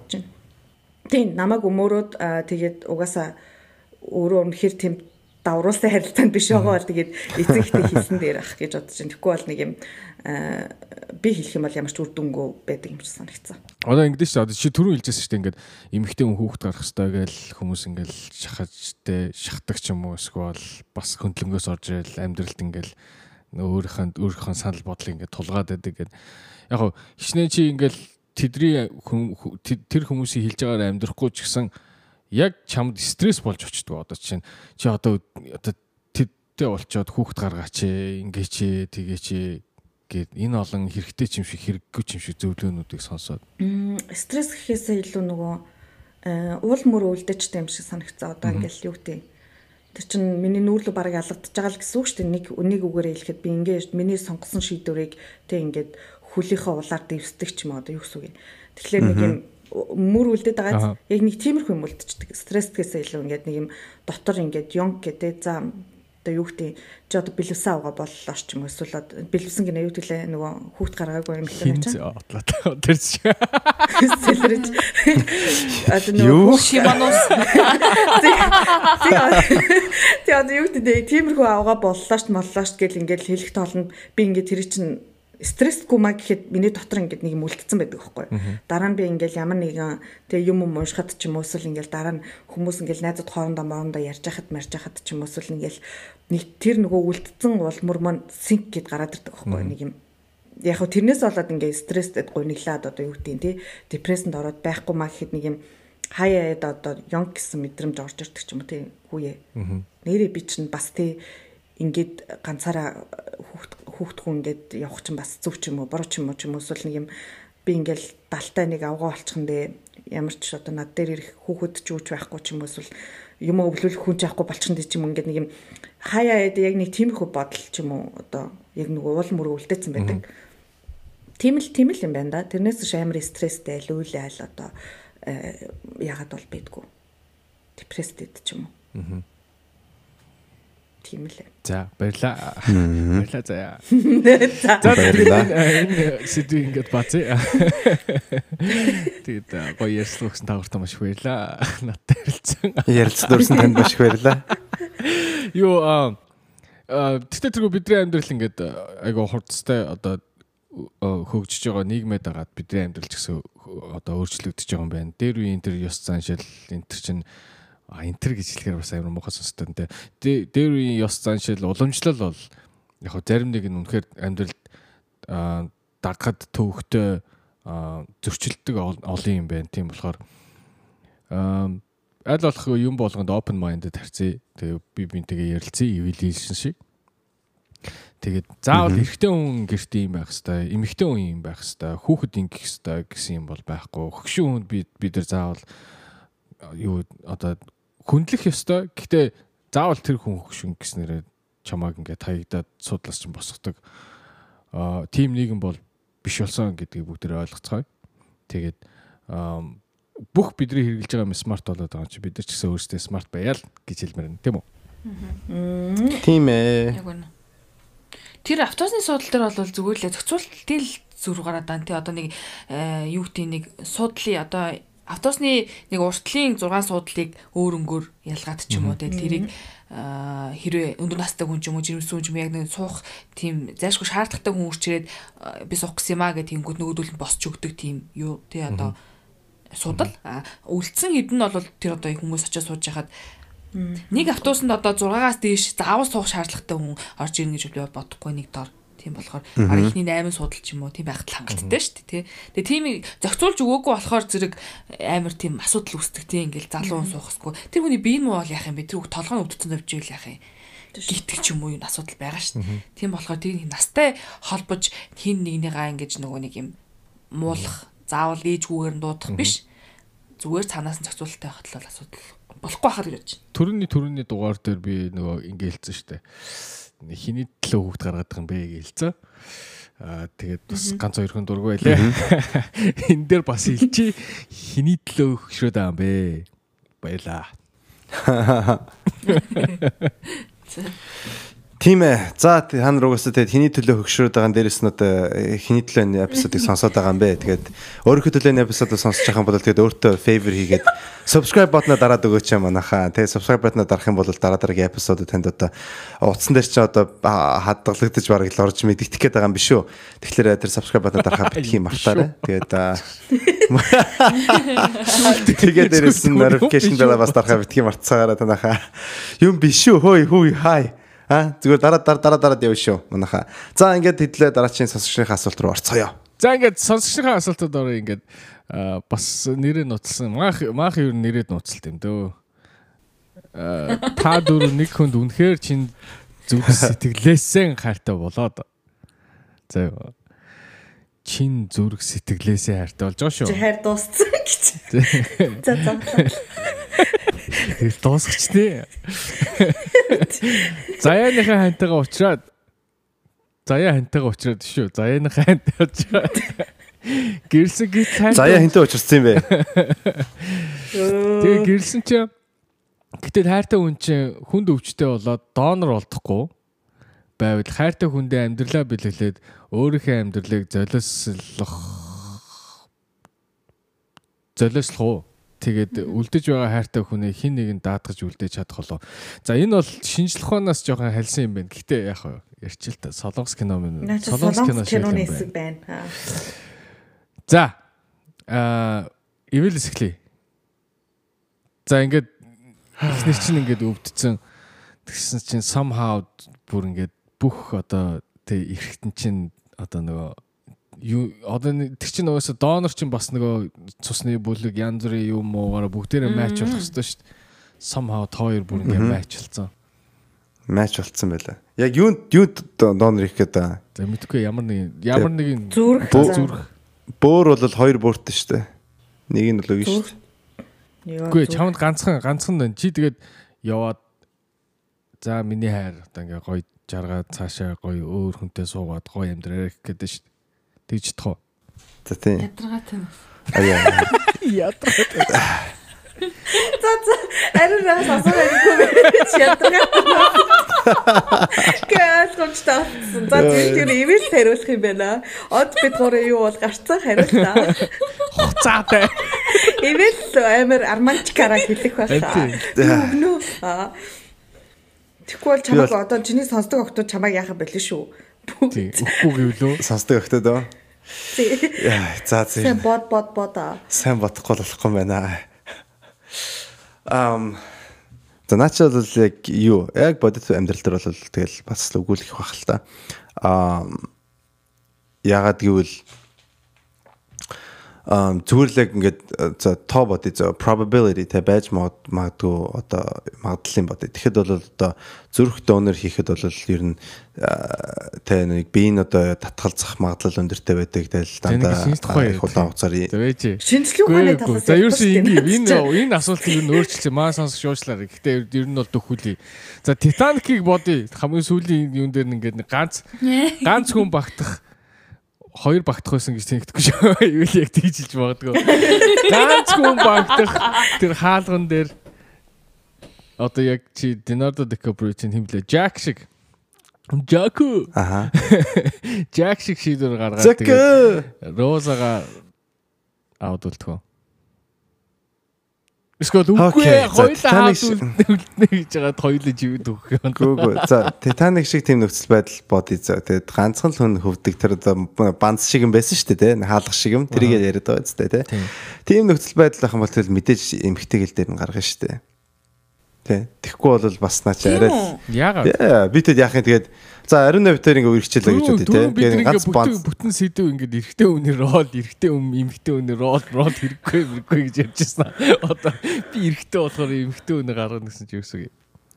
Тийм намайг өмөрөөд тэгээд угаасаа өөрөө үнэхэр тийм давруулсан харилцаанд биш байгаа бол тэгээд эцэгтэй хийсэн дээр ах гэж бодож байна. Тэгэхгүй бол нэг юм би хэлэх юм бол ямар ч үр дүнгүй байдаг юм шиг санагдсан. Одоо ингэдэж шүү. Одоо чи түрүү хэлжсэн шүү дээ ингээд эмэгтэй хүн хүүхд гарах хэрэгтэй гэж хүмүүс ингээд шахаж тэ шахдаг ч юм уу эсвэл бас хөндлөнгөөс орж ирэл амьдралд ингээд өөрийнхөө өөрийнхөө санал бодлыг ингээд тулгаад байдаг гэдэг. Яг хоо хичнээн чи ингээд тэдний тэр хүмүүсийн хэлж байгаагаар амьдрахгүй ч гэсэн яг чамд стресс болж очдөг одоо чинь чи одоо одоо тэдтэй болчоод хүүхд гаргаач ингээ чи тэгээ чи гээд энэ олон хэрэгтэй ч юм шиг хэрэггүй ч юм шиг зөвлөөнүүдийг сонсоод. Стресс гэхээсээ илүү нөгөө э, уул мөр үлдээчтэй юм шиг санагцсан одоо ингээл юу гэдэг. Тэр чин миний нүүрлө бараг ялгадж байгаа л гэсэн үг шүү дээ. Нэг үнийг үгээр хэлэхэд би ингээд миний сонгосон шийдвэрийг тэг ингээд хөлийнхөө улаар дэвсдэг ч юм одоо юу гэсэн үг юм тэгэхээр нэг юм мөр үлдээд байгаа яг нэг тиймэрхүү юм үлдчихдэг. Стрессгээс илүү ингээд нэг юм дотор ингээд ёнг гэдэг за одоо юу гэдэг чи одоо бэлвсэн авгаа боллоо ч юм уу эсвэл бэлвсэн гинэ юу гэвэл нөгөө хүүхд гаргаагүй юм хэлээ чи отлоо тэр чи сэлрэж одоо нөгөө шиманус тий одоо юу гэдэг тиймэрхүү авгаа боллоо ч моллоо ч гэл ингээд хэлэх тоолнд би ингээд тэр чинь стрессгүй маа гэхэд миний дотор ингээд нэг юм үлдсэн байдаг байхгүй. Дараа нь би ингээл ямар нэгэн тэгээ юм юм уншихад ч юм уу эсвэл ингээл дараа нь хүмүүс ингээл найзууд хоорондоо моорондоо ярьж хахад марж хахад ч юм уу эсвэл ингээл нэг тэр нөгөө үлдсэн улмөр маань синк гэд гараад ирдэг байхгүй нэг юм. Яг хөө тэрнээс болоод ингээд стресстэй гуниглаад одоо юу гэдгийг тий депрессэнд ороод байхгүй маа гэхэд нэг юм хаяад одоо ёнг гэсэн мэдрэмж орж ирдэг ч юм уу тий хүүе. Нэрээ би чинь бас тий ингээд ганцаараа хүүхд хүүхд хүн ингээд явах чинь бас зөв ч юм уу буруу ч юм уу ч юм уу эсвэл нэг юм би ингээл далтай нэг авгаа болчихондээ ямар ч одоо над дээр ирэх хүүхэд ч үүч байхгүй ч юм уу эсвэл юм өвлүүлэх хүн ч байхгүй болчихондээ ч юм ингээд нэг юм хаяа яг нэг тиймэрхүү бодол ч юм уу одоо яг нэг уул мөр үлдээсэн байдаг. Тийм л тийм л юм байна да. Тэрнээс ч амар стресстэй лүүлээ аль одоо э, ягаад бол бийдгүү. Депресстэй ч юм уу. Аа Тийм л. За баярлаа. Баярлаа заяа. За баярлаа. Сэдвийг ингээд бацъя. Тэгээд гоё ярьсан өгсөн тагвартаа маш их баярлаа. Надтай ярилцсан. Ярилцсан дурсан танд маш их баярлаа. Юу аа тэгтээ тэргүй бидний амьдрал ингээд айгу хурцтай одоо хөгжиж байгаа нийгмэд агаад бидний амьдрал ч гэсэн одоо өөрчлөгдөж байгаа юм байна. Дээр үеийн тэр ёс заншил энэ төр чинь а энтер гэж хэлэхээр бас амар муухай сонсдог нэ. Дээр үеийн ёс заншил уламжлал бол яг хөө зарим нэг нь үнэхээр амьдралд дагахад төвхтөө зөрчилдөг олон юм байна. Тийм болохоор аль болох юм болгонд open minded харьцъя. Тэгээ би бинтэйгээ ярилцъя, evaluation шиг. Тэгээд заавал эрэгтэй хүн гэрт юм байх хэвээр, эмэгтэй хүн юм байх хэвээр, хүүхэд ингэх хэвээр гэсэн юм бол байхгүй. Хөгшин хүнд бид бид нар заавал юу одоо хүндлэх ёстой. Гэхдээ заавал тэр хүн хөгшин гэснээрээ чамааг ингээд хаягдаад судлаас чинь босгодог. Аа тим нэгэн бол биш болсон гэдгийг бүгдээ ойлгоцгоё. Тэгээд бүх бидний хэрэгжилж байгаа юм смарт болоод байгаа чи бид нар ч гэсэн өөрсдөө смарт байяал гэж хэлмээр байна тийм үү? Тийм ээ. Яг үнэ. Тэр автобусны суудлын дээр бол зүгээр л зохицуултын зүр гараад байна. Тэ одоо нэг э, юу гэдэг нэг суудлын одоо автобусны нэг уртлын 6 суудлыг өөр өнгөөр ялгаад ч юм уу тэ тэрийг хэрвээ өндөр настай хүн ч юм уу жирэмсэн хүн ч юм яг нэг суух тийм зайлшгүй шаардлагатай хүн үрчирээд би суух гэсэн юм а гэх тиймгүүд нөгөөдөл нь босч өгдөг тийм юу тэ одоо судал үлдсэн хэдэн нь бол тэр одоо хүмүүс очиж сууж яхад Нэг автобусанд одоо 6-аас дээш заавал суух шаардлагатай хүн орж ирнэ гэж би бодохгүй нэг дор. Тийм болохоор ар ихний 8 судал ч юм уу тийм байхад хангалттай шүү дээ тий. Тэгээ тийм зохицуулж өгөөгүй болохоор зэрэг амар тийм асуудал үүсдэг тий ингээл залуу суухсгүй. Тэр хүний бие нь муу бол яах юм бэ? Тэр үг толгойн өвдсөн завжил яах юм? гитг ч юм уу юу асуудал байгаа шүү дээ. Тийм болохоор тэр настай холбож хин нэгнийгаа ингэж нөгөө нэг юм муулах заавал ээжгүүгээр нь дуудах биш. Зүгээр цаанаас нь зохицуулалттай байхад л асуудал болохгүй хахаар гэж. Төрөний төрөний дугаар дээр би нөгөө ингээйлсэн штэ. Хиний төлөө хүүхд гаргаад байгаа юм бэ гэлцээ. Аа тэгээд бас ганц хоёр хүн дургүй байлаа. *laughs* Энэ дээр бас хэлчи хиний төлөө хөшрөөд байгаа юм бэ. Баялаа. *laughs* *laughs* Тийм ээ. За та нар угаасаа тэгээд хиний төлөө хөгшрөөд байгаа дээрээс нь одоо э, хиний төлөө эпизодыг сонсоод байгаа юм бэ. Тэгээд өөрийнхөө төлөө эпизодыг сонсож байгаа юм бол тэгээд өөртөө favor хийгээд subscribe ботноо дараад өгөөч юм манайхаа. Тэгээд subscribe ботноо дарах юм бол дараа дараагийн эпизодод танд одоо утсан дээр чи одоо хадгалагдаж бараг л орж мэдэгдэх гээд байгаа юм биш үү. Тэгэхээр тэр subscribe ботноо дарахаа битгий мартаарай. Тэгээд тэгээд дээрээс нь notification bell бас дарахаа битгий мартцаагаараа танахаа. Юм биш үү? Хөөе хөөе хай. А зүгээр дараа дараа дараа дараад явна шүү манайха. За ингээд хэдлээ дараачийн сонсогчдын асуулт руу орцгоё. За ингээд сонсогчдын асуултууд орё ингээд бас нэрээ нуцсан. Маах маах юу нэрээ нуцалт юм дөө. Та дөрөв нэг хүнд үнэхээр чин зүг сэтгэлээсээ хайртай болоод. За чин зүрх сэтгэлээсээ хайртай болж байгаа шүү. Чи хайр дууссан гэж. *laughs* За за. Тэр дуусгач тий. Заяаныхаа хантайгаа уулзраад Заяа хантайгаа уулзраад шүү. Заяаныхаа хантай уулзраад гэрсэн гит хантай. Заяа хантай уулзсан юм бэ? Тэгээ гэрсэн чи Гэтэл хайртай хүн чинь хүнд өвчтэй болоод донор болдохгүй байвал хайртай хүндээ амьдралаа бэлгэлээд өөрийнхөө амьдралыг золиослох золиослох уу? Тэгээд үлдэж байгаа хайртай хүнээ хин нэгэн даатгаж үлдээж чадах болоо. За энэ бол шинжлэх ухаанаас жоохон халсан юм байна. Гэтэ яг ярьчил та солонгос кино мэн. Солонгос киноны хэсэг байна. За аа Evil Secret. За ингээд эхнэр чинь ингээд өвдцэн тэгсэн чинь somehow бүр ингээд бүх одоо тэг эрэхтэн чинь одоо нөгөө одоо тэр чинь угаасаа донор чинь бас нөгөө цусны бүлэг янз бүрийн юм уугаараа бүгдээрээ матч болох хэрэгтэй шүү дээ. Somehow хоёр бүр ингээ матчлцсан. Матч болцсон байлаа. Яг юунд юунд донор их гэдэг. За мэдгүй ямар нэг ямар нэг зүрх зүрх бөөр бол хоёр бөөртэй шүү дээ. Нэг нь л өгнө шүү дээ. Үгүй чамд ганцхан ганцхан байна. Чи тэгээд яваад за миний хайр одоо ингээ гоё жаргаад цаашаа гоё өөр хүнтэй суугаад гоё амьдраа гэдэг шүү дээ. Тэгж чадах уу? За тийм. Ядаргаа танаас. Аяа. Ядаргаа. За за ариун нас асуу ярихгүй байж ядаргаа. Гээс гомч таасан. За тэр ивэл хариулах юм байна. Од бид гурав юу бол гарцаа хариуллаа. Хуцаатай. Ивэл амар армантикараа хэлэх байлаа. Өгнө. Аа. Тэгэхгүй бол чамайг одоо чиний сонсдог октод чамайг яахаа болоо шүү. Тийм. Үгүй гэвлөө. Сонсдог өгтөд оо. Яа, за за. Сайн бод бод бод аа. Сайн бодохгүй болохгүй байна. Ам За наачаал бол яг юу? Яг бодит амьдрал дээр бол тэгэл бас л өгүүлэх байх л та. Аа ягаад гэвэл зүгээр л яг ингээд э, за тоо бодъё за probability те байж магадгүй одоо магадлалын бодъё. Тэгэхэд бол одоо зүрх донор хийхэд бол ер нь э, те нэг биеийн одоо татгалзах магадлал өндөртэй байдаг тэл нэг дандаа их удаан хугацаар. Шинжлэх ухааны талаас За ингэ юм энэ энэ асуултыг юу нөөрчлээ маа сонсох шуучлаа. Гэхдээ ер нь бол дөхүүлээ. За Титаникийг бодъё. Хамгийн сүүлийн юун дээр нь ингээд нэг ганц ганц хүн багтах хоёр багтах байсан гэж тэнэгдэхгүй шүү. *laughs* Юу л яг тэгж хэлж магадгүй. Ганц хүн багтах тэр хаалган дээр одоо яг чи Leonardo DiCaprio чинь химлээ. Jack шиг. Jack. аха *laughs* Jack шиг шийдвэр гаргаад Зак тэгээд Розага аудултгоо. Эсвэл үгүй Titanic шиг- хаадултнэ гэж жагаад хоёулаа живэд өгөх юм. Гүгүү. За Титаник шиг тийм нөхцөл байдал бодъё за. Тэгээд ганцхан л хүн хөвдөг тэр одоо банц шиг юм байсан шүү дээ, тэ. Хаалгах шиг юм. Тэрийг яриад байгаа зү тэ. Тийм. Тийм нөхцөл байдал ах юм бол тэгэл мэдээж эмхтэйгэл дээр нь гаргана шүү дээ. Тэ. Тэгэхгүй бол бас наа чи арай Яагаад? Яа, би тэд яхаа тэгээд за ариун навтер ингээ үргэлжлээ гэж бодъё те. Тэгээд ганц ингээ банц бүтэн сэдв ингээд эргэтэй үнээр рол, эргэтэй үм, эмгтэй үнээр рол, рол хэрэггүй, хэрэггүй гэж ярьжсэн. Одоо би эргэтэй болохоор эмгтэй үнээр гаргана гэсэн чи юу гэсэн юм.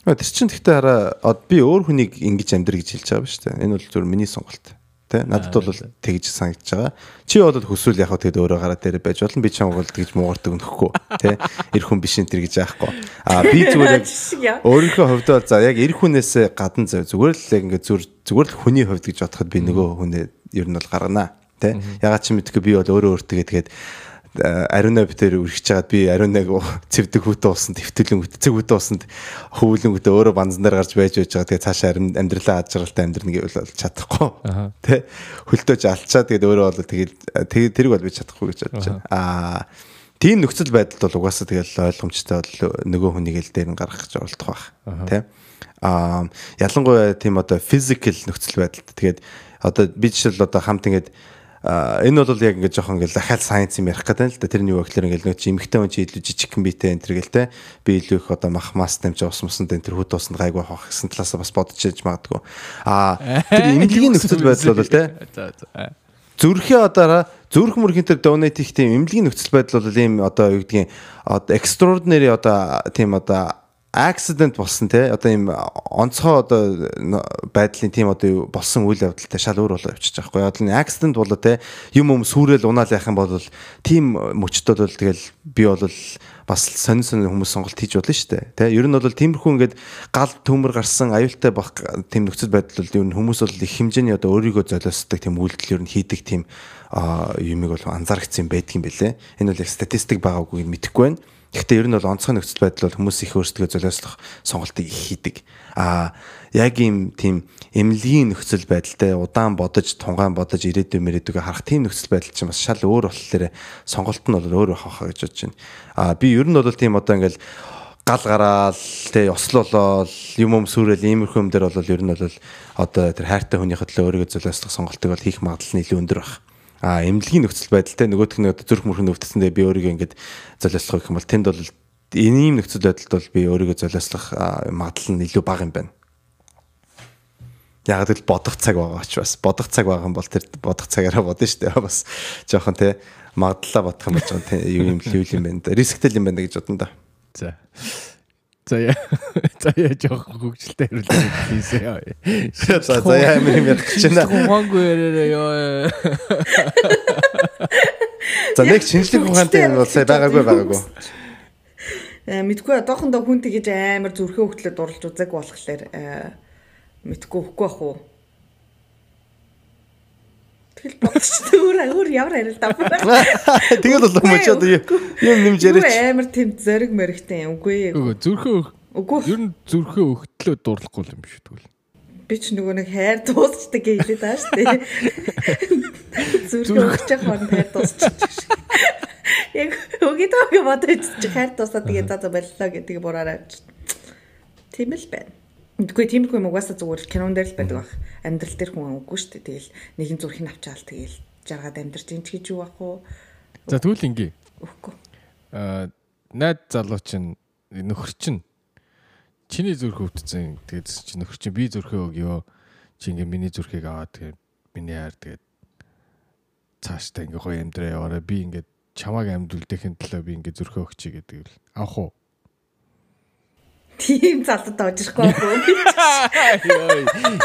Тэр чинь гэхдээ хараа би өөр хүнийг ингэж амьдр гэж хэлж байгаа ба дээ. Энэ бол зөвхөн миний сонголт. Тэ надад бол тэгж санагдаж байгаа. Чи бол хүсвэл яг тэгэд өөрөө гараа дээр байж болно. Би чам бол тэгж муугартаг нөхгүй. Тэ эр хүн биш энэ тэр гэж яахгүй. Аа би зүгээр яг өөрийнхөө хувьд бол за яг эр хүнээс гадна зүгээр л яг ингээ зүр зүгээр л хүний хувьд гэж бодоход би нөгөө хүнээ ер нь бол гаргана. Тэ ягаад чи мэдгүй би бол өөрөө өөртөө тэгээд ариуна битэр үргэж чагаад би ариунаг цэвдэг хүүтэ уусанд твтэлэн үтцэг хүүтэ уусанд хөвөлөн хүүтэ өөрөө банзан дээр гарч байж байж байгаа. Тэгээ цаашаа амьдралаа аж жаргалтай амьдрна гэвэл чадахгүй. Тэ? Хөлтөөж алчаад тэгээд өөрөө бол тэгээд тэрийг бол би чадахгүй гэж бодож байна. Аа тийм нөхцөл байдалд бол угаасаа тэгэл ойлгомжтой бол нөгөө хүнийг л дээр нь гаргах гэж оролдох байх тэ? Аа ялангуяа тийм одоо физикал нөхцөл байдалд. Тэгээд одоо би жишээл одоо хамт ингээд А энэ бол яг ингээд жоохон ингээд дахиад сайенс юм ярих гэдэг л да тэрний юу гэхээр ингээд нэг эмхтэй хүн чи илүү жижиг комбитэй энэ төр гэл те. Би илүү их одоо мах мас тамж ус мусан энэ төр хөт усанд гайгүй хавах гэсэн талаас бас бодож яж магадгүй. А тэр эмнэлгийн нөхцөл байдал бол За за. зүрхээ одоо зүрх мөрхийн тэр донат их тийм эмнэлгийн нөхцөл байдал бол ийм одоо юу гэдгийг одоо extraordinary одоо тийм одоо accident болсон те. Одоо ийм онцгой одоо байдлын тийм одоо болсон үйл явдалтай шал өөр болоо явчих жоохгүй одоо энэ accident болоо те. Юм юм сүрэл унаал яах юм бол тийм мөчтөд бол тэгэл би бол бас сонин сонин хүмүүс сонголт хийж болно шүү дээ те. Ер нь бол тиймэрхүү ингээд гал төмөр гарсан аюултай бах тийм нөхцөл байдал бол ер нь хүмүүс бол их хэмжээний одоо өөрийгөө золиосдог тийм үйлдэл ер нь хийдэг тийм юмыг бол анзаарчихсан байдгийн бэлээ энэ бол яг статистик байгаагүй мэдэхгүй байна Гэхдээ ер нь бол онцгой нөхцөл байдал бол хүмүүс их өөрсдөө золиослох сонголтыг их хийдэг. Аа яг ийм тийм эмнэлгийн нөхцөл байдалтай удаан бодож, тунгаан бодож ирээдүйн мөрөөдөгөө харах тийм нөхцөл байдал чинь бас шал өөр болохоор сонголт нь бол өөр байх гэж бодож байна. Аа би ер нь бол тийм одоо ингээл гал гараал тэ ослолол юм юм сүрэл иймэрхүү юм дээр бол ер нь бол одоо тэр хайртай хүнийхээ төлөө өөрийгөө золиослох сонголтыг бол хийх магадлал нь илүү өндөр байх а эмнэлгийн нөхцөл байдалтай нөгөөх нь зүрх мөрхөн өвдсөндөө би өөрийгөө ингэж золиослох гэх юм бол тэнд бол энэ ийм нөхцөл байдалд бол би өөрийгөө золиослох магадлал нь илүү бага юм байна. Яг л бодох цаг байгаа ч бас бодох цаг байгаа юм бол тэр бодох цагаараа бодно шүү дээ. Бас жоохон те магадлалаа бодох юм болж байгаа те юу юм л юм байна да. Рисктэй юм байна гэж бодно да. За. За яа. За яа жоох хөвгчлээ хариулт хийсэ. За за яа юм юм ярих гэж байна. Хонгүй яраараа ёо. За нэг шинжлэх ухаантай юм бол сая байгаагүй байгаагүй. Э мэдгүй одоохондоо хүн тэгэж амар зүрхээ хөвтлөд дурлж үзэг болохоор э, мэдгүй хөхгүй бах уу. Тэгэл бодчихтой өөр өөр ямар арилдаа. *laughs* Тэгэл бол мөч одоо юм нэмж яриач. Амар тийм зориг мөрөгтэй юм үгүй. Үгүй зүрхээ Үгүй ер нь зүрхээ өгтлөө дурлахгүй юм биш тэгвэл. би ч нөгөө нэг хайр дуусчдаг гэлээ даа штэ. *laughs* Зүрх өгч явах нь хайр дуусчих. Яг өгөөдөө бодож чи хайр дуусаад тэгээ за за боллоо гэдгийг бураараа авч. Тийм л байна. Үгүй тиймэрхүү юм угаасаа зүгээр кинон дээр л байдаг бах. Амьдрал дээр хүн үгүй штэ. Тэгэл нэгэн зүрхийг авчаал тэгэл жаргаад амьдарч ч гэж юу бах уу? За тэгвэл ингээ. Үгүй. Аа найд залуу чинь нөхөр чинь чиний зүрх өвдсөн. Тэгээд чи нөхөр чинь би зүрхээ өгөө. Чи ингээ миний зүрхийг аваад тэгээд миний хайр тэгээд цаашдаа ингээ гоё амьдраа яваараа би ингээ чамааг амьд үлдээхин төлөө би ингээ зүрхөө өгчий гэдэг л авах уу? Тийм залууд оож ирэхгүй байхгүй.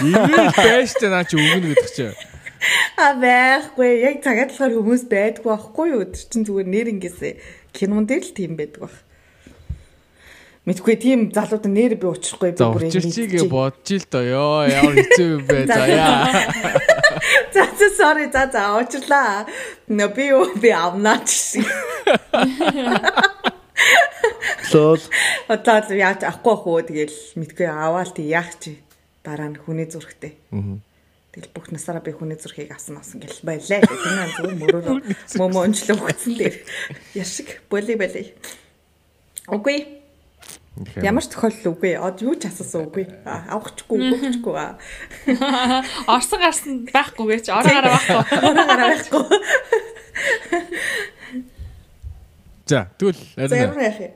*laughs* Ивэл байж та наа чи өгнө гэдэг чинь. А байхгүй. Яг цагаад болохоор хүмүүс байдгүй байхгүй юу? Тэр чинь зүгээр нэр ингэсээ кинон дээр л тийм байдаг баг. Мэдгүй тийм залууд нэр би уучрахгүй би бүр учирчигээ бодож ил доо ёо ямар хэцүү юм бэ за яа. *laughs* За за sorry за за уучлаа. Нэ би юу би авнаач шиг. *laughs* Лол. Одоо л яаж авахгүй хөө тэгэл мэдгүй аваал тий яах чи дараа нь хүний зүрхтэй. Тэгэл бүх насаараа би хүний зүрхийг авсан авсан гэл байлаа. Тэр нь зүгээр мөрөөрөө мөмө онцлог өгсөн дээр. Яшиг боли боли. Окей. Ямар ч тохиолдол үгүй. Од юу ч асуусан үгүй. А, Авахчгүй, өгөхгүй. а. Орсон гарсан байхгүй гэж ороо гараа байхгүй. Ороо гараа байхгүй. За тэгвэл юм?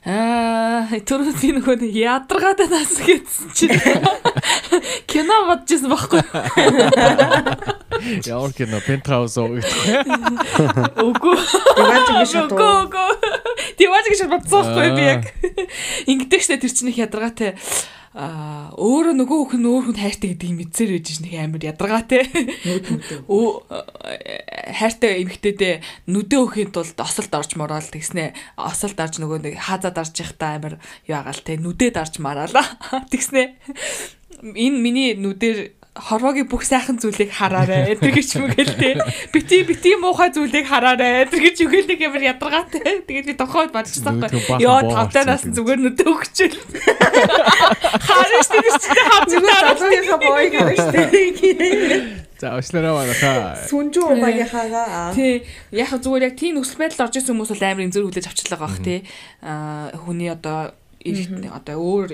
Аа, түрүү би нөгөө нэг ядаргаатай нас гэсэн чинь кино бодож ирсэн байхгүй. Ямар кино пентхаус уу. Үгүй. Ингэ шатуу. Үгүй үгүй. Тэгвэж гэж бодсон байхгүй би яг. Ингэдэг штэ тэр чинь их ядаргаатай. Өөрөө нөгөө хүн өөр хүнд хайртай гэдгийг мэдсээр байж нэг амар ядаргаатай. Өө хайртай эмэгтэйдээ нүдэ өхийн тулд осолд орж мороод тэгснэ. Осолд орж нөгөө нэг хаазаад орж явахдаа амар юу агаал те нүдэ дарж мараалаа. *laughs* Тэгснэ. Энэ миний нүдээр хорвогийн бүх сайхан зүйлийг хараарэ. *laughs* Тэр гэж юм гээл те. Бити бити муухай зүйлийг хараарэ. Тэр гэж үгээл нэг амар ядаргаатай. Тэгээд би тохойд бодчихсон Нүдээ байхгүй. боо тавтанаас орсон. зүгээр нүдэ. *laughs* Харин *laughs* шүү дээ чи хав Зүгээр залууныхаа боёг харж штэ. За очлаараа манайхаа. Сүнжүү угагийн хагаа. Тий. Яг зүгээр яг тийм нөхцөл байдал орж исэн хүмүүс бол амар имзэр хүлээж авчлаа байх тий. Аа хүний одоо эрт одоо өөр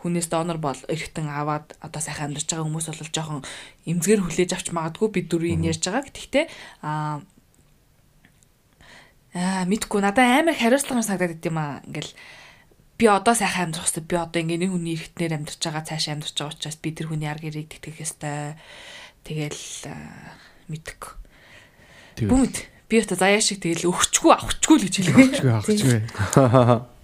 хүнээс донор бол эргэтэн аваад одоо сайхан амьдарч байгаа хүмүүс бол жоохон эмзгэр хүлээж авч магадгүй бид дөрвийн ярьж байгаа. Гэхдээ аа аа мэдгүй надад амар хариуцлагаар санагдаад байт юм аа. Ингээл би одоо сайхан амьдрах хэрэгтэй. Би одоо ингээ нэг хүний эргэтнэр амьдарч байгаа, цаашаа амьдарч байгаа учраас би тэр хүний арга ирийг тэтгэх ёстой. Тэгэл мэдгүй. Бүмэд би одоо заяа шиг тэгэл өгчгүй авахчгүй л гэж хэлээ. чгүй авчихгүй. *laughs* *laughs*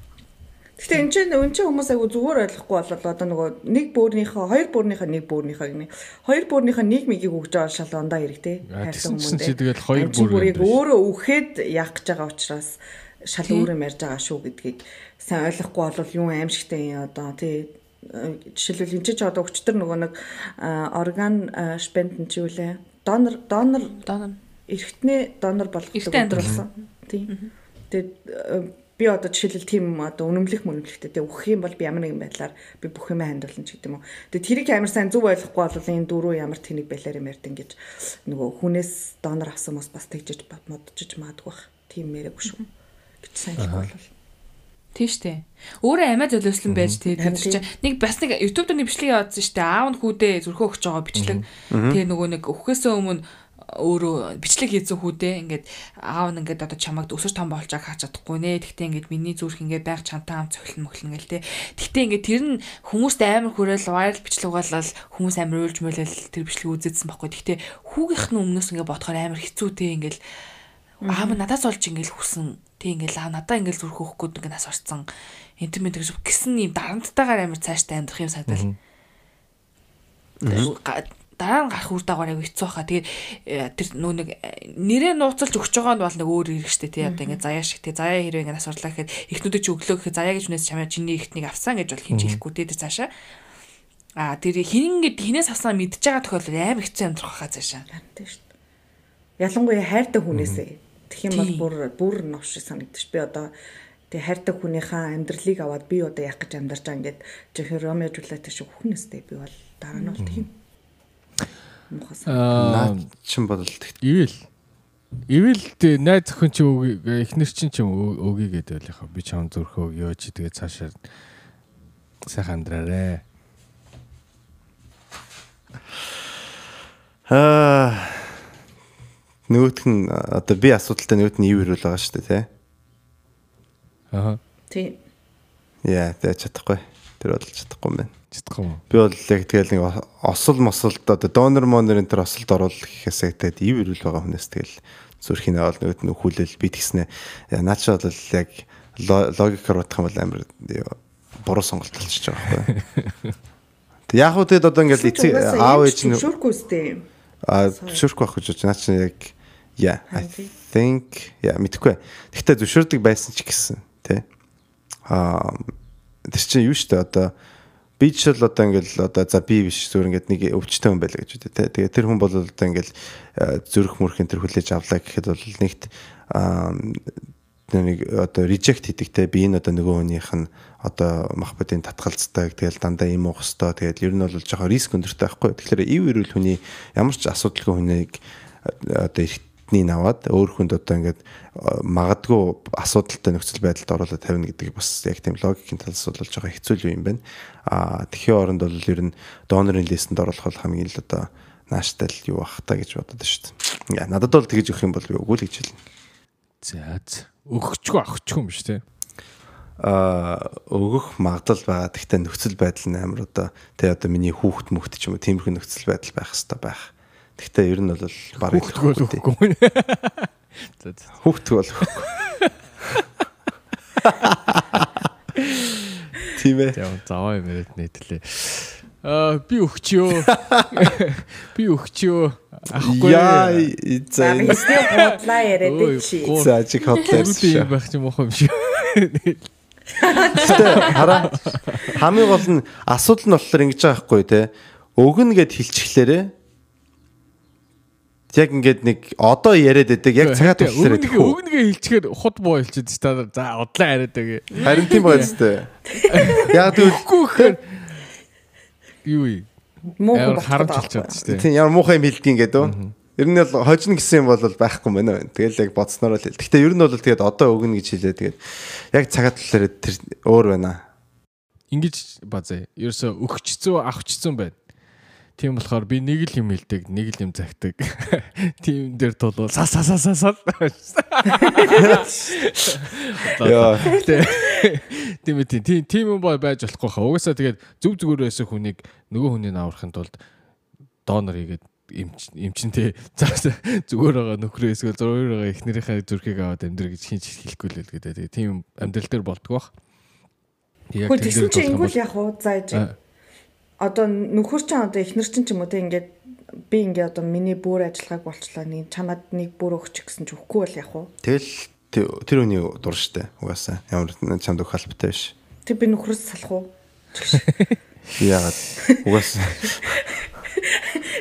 Гэтэ энэ чинь энэ чинь хүмүүс айгу зүгээр ойлгохгүй болол одоо нөгөө нэг бөөрнийхөө хоёр бөөрнийхөө нэг бөөрнийхөө гинэ. Хоёр бөөрнийхөө нэг мигийг өгж байгаа шал ондоо хэрэгтэй. Тэгсэн чинь чи тэгэл хоёр шүү. өөрөө үхээд яах гэж байгаа учраас шал өөрөө ярьж байгаа шүү гэдгийг сайн ойлгохгүй болол юу аимшигтай юм одоо тий жишээлбэл энэ ч одоо өчтөр нөгөө нэг а, орган спендэн чи юу лээ донор донор Донор. эргэтнээ донор болох өдрөлсөн. Тийм. Тэгээд э, би одоо жишээлбэл тийм одоо үнэмлэх мөнөмлөхтэй тэг өгөх юм бол би ямар нэгэн байдлаар би бүх юмаа хандуулна ч гэдэг юм уу. Тэгээд тэрийг амар сайн зөв ойлгохгүй бол энэ дөрөв ямар тэнэг байлаар юм ярьд ингэж нөгөө хүнээс донор авсан хүмүүс бас тэгжиж моджиж маадгүй бах. Тийм мэрэггүй шүү. гэж сайн их болвол. Тийм штэ. Өөрөө амиа золиослон байж Харин тэр чинь нэг бас нэг YouTube дээр нэг бичлэг явуулсан штэ. Аав нь хүүдээ зүрхөө өгч байгаа бичлэг. Тэгээ нөгөө нэг өхөөсөө өмнө өөрөө бичлэг хийсэн хүүдээ ингээд аав нь ингээд одоо чамайг өсөж том болж байгааг харж чадахгүй нэ. Тэгтээ ингээд миний зүрх ингээд байг чантай ам цохилно мөхлөн гэл те. Тэгтээ ингээд тэр нь хүмүүст амар хүрээл viral бичлэг болол хүмүүс амар уйлж мөлөл тэр бичлэг үзээдсэн байхгүй. Тэгтээ хүүгийнх нь өмнөөс ингээд бодохоор амар хэцүү те ингээд аав нь надаас олж ингээд хүсэн Тэг ингээл аа надаа ингээл зүрх өөх гээд ингээд нас орцсон. Интимэд гэж гисэн юм дарамттайгаар амар цааштай амьдрах юм санагдал. Дараа нь гарах үр дагавар аяг хэцүү хаа. Тэгээд э, тэр нөө нэг э, нэрээ нууцалж өгч байгаа нь бол нэг өөр хэрэг штэ тий одоо ингээд заяа шиг тий заяа хэрэг ингээд нас орлоо гэхэд ихнүүдээ ч өглөө гэхэд заяа гэж хүнээс чамаа чиний ихтнийг авсан гэж бол хинж хэлэхгүй тий тэр цаашаа. Аа тэр хин ингээд хинээс авсан мэдж байгаа тохиолдол амар хэцүү амьдрах хаа цаашаа. Шүү дээ. Ялангуяа хайртай хүнээсээ. Тэгэх юм бол бүр бүр новш санагдчих. Би одоо тэг хайртай хүнийхээ амьдралыг аваад би одоо яах гэж амьдарч байгаа ингээд жихэр Ромео Жулиет шиг хүнээстэй би бол дараа нь бол тийм. Мухас. Аа Наад чин тэгт. ивэл ивэл тэ найз зөвхөн чи өг эхнэр чин ч өгье гэдэг байл яхаа би чам зүрхөө өгөө чи тэгээ цаашаа сайхан амьдраарэ. Аа нөгөөх нь одоо би асуудалтай нөгөөт нь юу ирүүл байгаа шүү дээ тий. Аа Тийм. Яа тэгэж чадахгүй. Тэр бол чадахгүй юм байна. Чадахгүй юм. Би бол яг тэгэл нэг осол мосолд одоо донор монор энэ төр осолд оруулах гэхээсээ тэгээд ив ирүүл байгаа хүнээс тэгэл зүрхийн бол нөгөөд нь хүлээл би тэгснэ. Наача бол яг логикоор бодох юм бол амар буруу сонголт болчихж байгаа байхгүй. *laughs* Тэг яг уу тэгэд одоо ингээл эцэг аав ээж нь зөвшөөрөхгүй үстэй. а зөвшөөрөхгүй байх гэж байна. Наач яг yeah I think yeah мэдхгүй. Гэхдээ зөвшөөрдөг байсан ч гэсэн тий. Аа тэр чинь юу штэ одоо би ч л одоо ингээл одоо за би биш зүгээр ингээд нэг өвчтөй хүн байлаа гэж үү те. Тэгээ тэр хүн бол одоо ингээл зүрх мөрхийн тэр хүлээж авлаа гэхэд бол нэгт нэг одоо reject хийдэг те би энэ одоо нөгөө хүнийх нь одоо махбодын татгалцдаг тэгэл дандаа юм уух хэвээр тэгэл ер нь бол жоохон риск өндөртэй байхгүй. Тэгэхээр ив ирүүл хүний ямар ч асуудалгүй хүнийг одоо эртний наваад өөр хүнд одоо ингээд магадгүй асуудалтай нөхцөл байдалд оруулаад тавина гэдэг бас яг тийм логикийн талаас бол жоохон хэцүү юм байна. Аа тэгэхээр оронд бол ер нь донорын листэнд оруулах бол хамгийн л одоо нааштай л юу бах та гэж бодод шүү дээ. Надад бол тэгж өгөх юм бол би үгүй л гэж хэлнэ. За. Өгөхгүй авахгүй юм биш үү? а өгөх магадлал байгаа. Гэхдээ нөхцөл байдал нь амар одоо тэ одоо миний хүүхэд мөхт ч юм уу тиймэрхүү нөхцөл байдал байх хэвээр байх. Гэхдээ ер нь бол барыг өгөхгүй. *laughs* За за. Бол өгөхгүй. Тийм ээ. Яа заваа юм яриад нийтлээ. Аа би өгчөө. Би өгчөө. Ахгүй. Яа За би сте бодлаа яриад чи. За чи хотлаа шүү. юм байх юм уу юм шиг. Хараа хамгийн гол нь асуудал нь болохоор ингэж байгаа хгүй те. Өгнө гэд хэлчихлээрээ яг ингээд нэг одоо яриад байдаг яг цагаат болохоор өгнө өгнөгээ хэлчихээр худ боо хэлчихэж та за удлаа яриад байгаа. Харин тийм байна зү. Яг гэхээр юу юм? Муу харамж хэлчихэж шүү дээ. Тийм ямар муухай юм хэлдэг ингээд үү? Ер нь бол хожно гэсэн юм бол байхгүй мэнэ. Тэгэл яг бодсноор л хэл. Гэхдээ ер нь бол тэгээд одоо өгнө гэж хэлээ. Тэгээд яг цагаат талаар тэр өөр байна. Ингиж базаа. Ерөөсө өгчцөө авчцсан байна. Тийм болохоор би нэг л юм хэлдэг, нэг л юм загтаг. *laughs* Тийм дээр тулвал сас сас сас сас. *laughs* Яа. Тийм тийм тийм юм байж болохгүй хаа. Угаасаа тэгээд зүв зүгээр байсан хүнийг нөгөө хүнийг аврахын тулд донор хийгээд эмчэнтэй *laughs* зүгээр байгаа нөхрөө эсвэл зүгээр байгаа эхнэрийнхээ зүрхийг аваад амьдрэ гэж хинч хэлэхгүй л гэдэг. Тэгээ тийм амьдрал дээр болдгоо. Яг тийм ч ингүүл яг уу зааж. Одоо нөхөр чинь одоо эхнэр чинь ч юм уу те ингээд би ингээ одоо миний бүр ажиллагааг болчлаа нэг чамад нэг бүр өгч гэсэн ч өгөхгүй бол яг уу. Тэгэл тэр үний дур штэ угаасаа ямар чамд өгөх албатай биш. Тэг би нөхрөөс салах уу? Яагаад угаасаа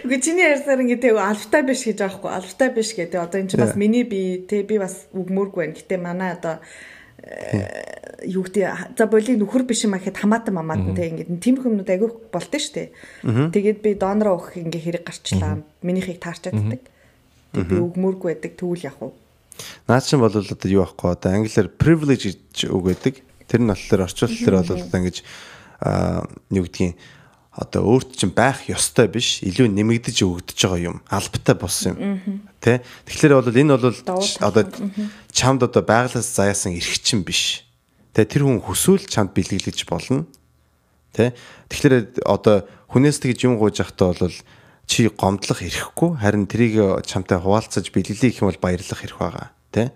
Үгүй чиний ярьсаар ингэ тэг алфтай биш гэж аахгүй алфтай биш гэдэг. Одоо энэ чинь бас миний би те би бас үгмөргүй байна. Гэтэ манай одоо юу гэдэг за боли нөхөр биш юм ахэд хамаатан мамаад те ингэ тийм хүмүүд агиух болт нь штэ. Тэгээд би донороо өгөх ингэ хэрэг гарчлаа. Минийхийг таарчааддаг. Тэг би үгмөргүй байдаг. Тэгвэл яг уу. Наад чинь бол одоо юу аахгүй. Одоо англиар privilege гэж үг байдаг. Тэр нь болохоор орчуулалтаар бол одоо ингэж аа юу гэдгийг одоо өөрт чинь байх ёстой биш. Илүү нэмэгдэж өгдөж байгаа юм. Албатай болсон юм. Тий Тэгэхээр бол энэ бол одоо чамд одоо байглаас заяасан эрх чинь биш тий тэр хүн хүсвэл чамд бэлгэлж болно тий Тэгэхээр одоо хүнээс тэгж юм гуйж явахдаа бол чи гомдлох эрхгүй харин тэрийг чамтай хуваалцаж бэлгэлээ гэх юм бол баярлах эрх байгаа тий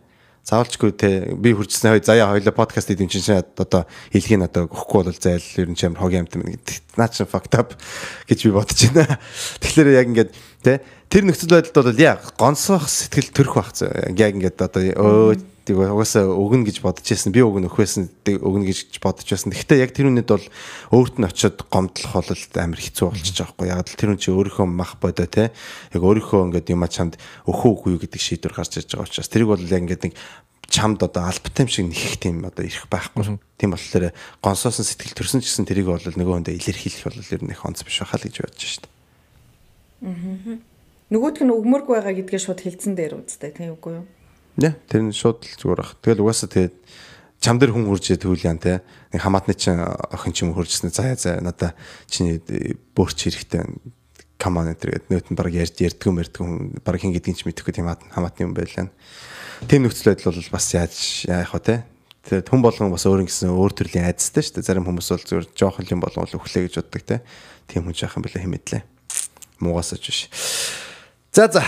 заавалчгүй те би хурцсан хой заяа хоёлоо подкаст хийм чинь одоо хэлхийг одоо өгөхгүй бол зайл ер нь ч амар хогийн амт юм гэдэг. Наа чи fucked up гэж би бодож байна. *laughs* Тэгэхээр яг ингээд те тэр нөхцөл байдалд бол яа гонсоох сэтгэл төрөх байх. Яг ингээд одоо өө тийг угаасаа өгнө гэж бодож байсан. Би өгнө өх байсан өгнө гэж бодож байсан. Гэхдээ яг тэр үнэд бол өөрт нь очиод гомдлох бол амар хэцүү болчихж байгаа хгүй. Яг л тэр хүн чи өөрийнхөө мах бодоо те. Яг өөрийнхөө ингээд юм чамд өхөө үгүй гэдэг шийдвэр гарч ирж байгаа учраас тэрийг бол яг ингээд нэг чамд одоо албатай юм шиг нэхэх тийм одоо ирэх байхгүй. Тийм болохоор гонсоосон сэтгэл төрсөн ч гэсэн тэрийг бол нөгөө хүндээ илэрхийлэх бол ер нь их онц биш байхаа л гэж бодож шít. Аа. Нөгөөх нь өгмөргүй байгаа гэдгээ шууд хэлсэн дээр үстэй тийм үгүй юу? Нэ тэр нь шууд л зүгээр ах. Тэгэл угаасаа тэгээд чам дээр хүн хурж тэгвэл яа те нэг хамаатны чинь охин ч юм хуржснаа заяа заяа надаа чиний бөөрч хэрэгтэй каман энэ тэгээд нөт нь баг ярьд ярьдгүй мэрдгүй хүн баг хин гэдгийг ч мэдэхгүй тийм хамаатны юм байлаа. Тийм нөхцөл байдал бол бас яаж яах вэ те Тэгээд хүн болгон бас өөр ингэсэн өөр төрлийн айдастай шүү дээ. Зарим хүмүүс бол зөвөр жоох юм болгон өглөө гэж боддог те. Тийм хүн жаахан бэлээ хэмэдлээ. Муугасаач биш. За за.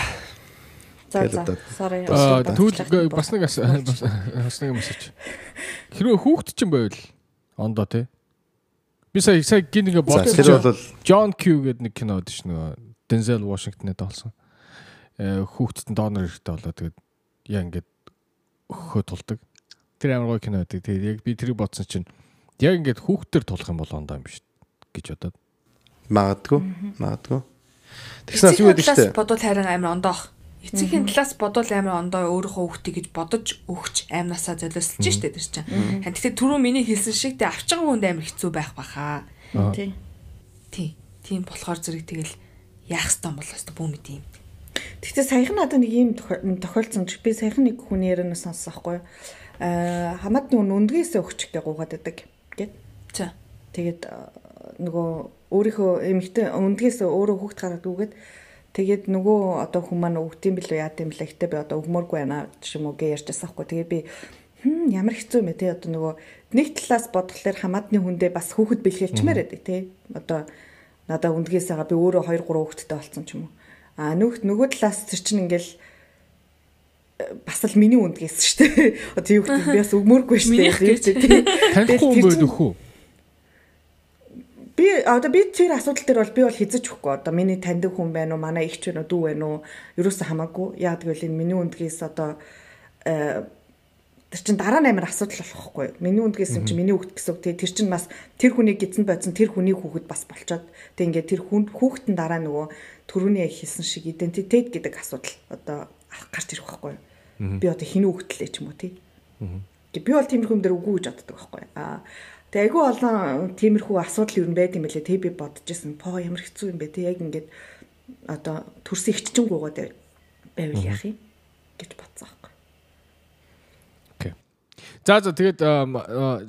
За Тэгэл за. одоо Sorry. Аа, Бас- нэг ас- бас нэг мессеж. *laughs* Хэрвээ хүүхэд ч юм байвал ондоо тий. Би сая сая гин нэг За бодсон. тэр бол John Q гэдэг нэг кино байдаг ш нөгөө Denzel Washington-д олсон. Э хүүхдэд нь донор хэрэгтэй болоо тэгээд яа ингээд өгөхөө тулдаг. Тэр амар гоё кино байдаг. Тэгээд яг би тэрийг бодсон чинь яг ингээд хүүхдээр тулах юм бол ондоо юм биш гэж бодоод. магадгүй магадгүй. Тэгсэн юу гэдэг талаас штэ. бодвол харин амар ондоох. Эцгийн талаас бодвол амар ондоо өөрийнхөө хүүхдийг гэж бодож өгч амнасаа золиослж штэ тэр чинь. Харин тэгтээ түрүү миний хэлсэн шиг тэ авчгаа хүнд амар хэцүү байх баха. Тий. Тий. Тийм болохоор зэрэг тэгэл яах ёстой бол өстө бүү мэд юм. Гэхдээ саяхан надад нэг юм тохи- тохиолдсон чи би саяхан нэг хүний ярианаас сонссон байхгүй юу? Аа хамаатны өн өндгөөсөө өгч гэж гуугаад байдаг гэд. За. Тэгээд нөгөө өөрийнхөө эмэгтэй өндгөөсөө өөрөө хүүхд гараад үгээд тэгээд нөгөө одоо хүмүүс маань өгдөм билүү яа гэм билээ гэтээ би одоо өгмөргүй байна ч юм уу гэж ярьжсэн байхгүй. Тэгээд би хм ямар хэцүү юм бэ те одоо нөгөө нэг талаас бодглохлоор хамаатны хүндээ бас хүүхэд бэлгэлчмээр байдаг те. Одоо надаа өндгөөсөө би өөрөө 2 3 хүүхэдтэй болсон ч юм уу. А нөгөөт нөгөө талаас тэр чинь ингээл э, бас л миний үндгээс шүү дээ. *laughs* Одоо юу гэдэг би бас өгмөргүй шүү дээ. Танихгүй юм өх үү? Би одоо би тэр асуудал дээр бол би бол хязж өгөхгүй. Одоо миний таньдаг хүн байна уу, манай ихч байна уу, дүү байна уу? Ерөөсө хамаагүй. Яг гэвэл энэ миний үндгээс одоо э тэр чин дараа нь амар асуудал болохгүй. Миний үндгээс юм чи миний хүүхд гэсэн үг. Тэгээ тэр чин бас тэр хүний гидсэн бодсон тэр хүний хүүхэд бас болчоод тэг ингээд тэр хүн хүүхэд нь дараа нөгөө төрөний хэлсэн шиг идентитет гэдэг асуудал одоо гарч ирэх байхгүй. Би одоо хинүү хүүхдлээ ч юм уу тий. Би бол тиймэрхүү юм дээр үгүй гэж боддог байхгүй. Аа тэгээ айгүй олон тиймэрхүү асуудал юу байд юм бэлээ. Тэг би бодож исэн. По ямар хэцүү юм бэ те яг ингээд одоо төрсөн ихчингуугаа дээр байвал яах юм гэж бодсон байхгүй. Окей. За за тэгээд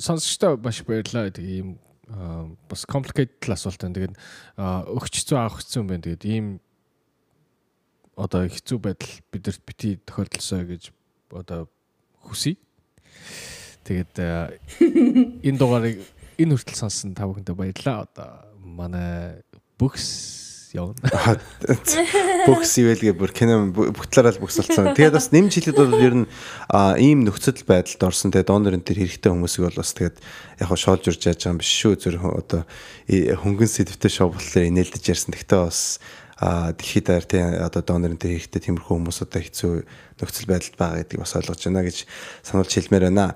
сонсогчтой маш баярлалаа. Тэгээ ийм бас complicated асуулт байна. Тэгээд өгч хэцүү авах хэцүү юм байна. Тэгээд ийм одоо хэцүү байдал бидэрт бити тохиолдолсоо гэж одоо хүсье. Тэгээд а, *laughs* энэ дугаарыг энэ хүртэл сонссон та бүхэндээ баярлалаа. Одоо манай бүкс явна. *laughs* Бөхс ивэлгээ бүр кино бүх талаараа л бөхс болсон. Тэгээд бас нэмж хэлэхэд бол ер нь ийм нөхцөл байдалд орсон. Тэгээд донорын тэр хэрэгтэй хүмүүсийг бол бас тэгээд яг хаа шоолж урж яаж байгаа юм биш шүү. Хө- одоо и- хөнгөн сэдвтэй шоу болохоор инээлдэж ярьсан. Гэхдээ бас дэлхийд даяар тий одоо донорын тэр хэрэгтэй тиймэрхүү хүмүүс одоо хэцүү нөхцөл байдалд байгаа гэдгийг бас ойлгож байна гэж сануулж хэлмээр байна.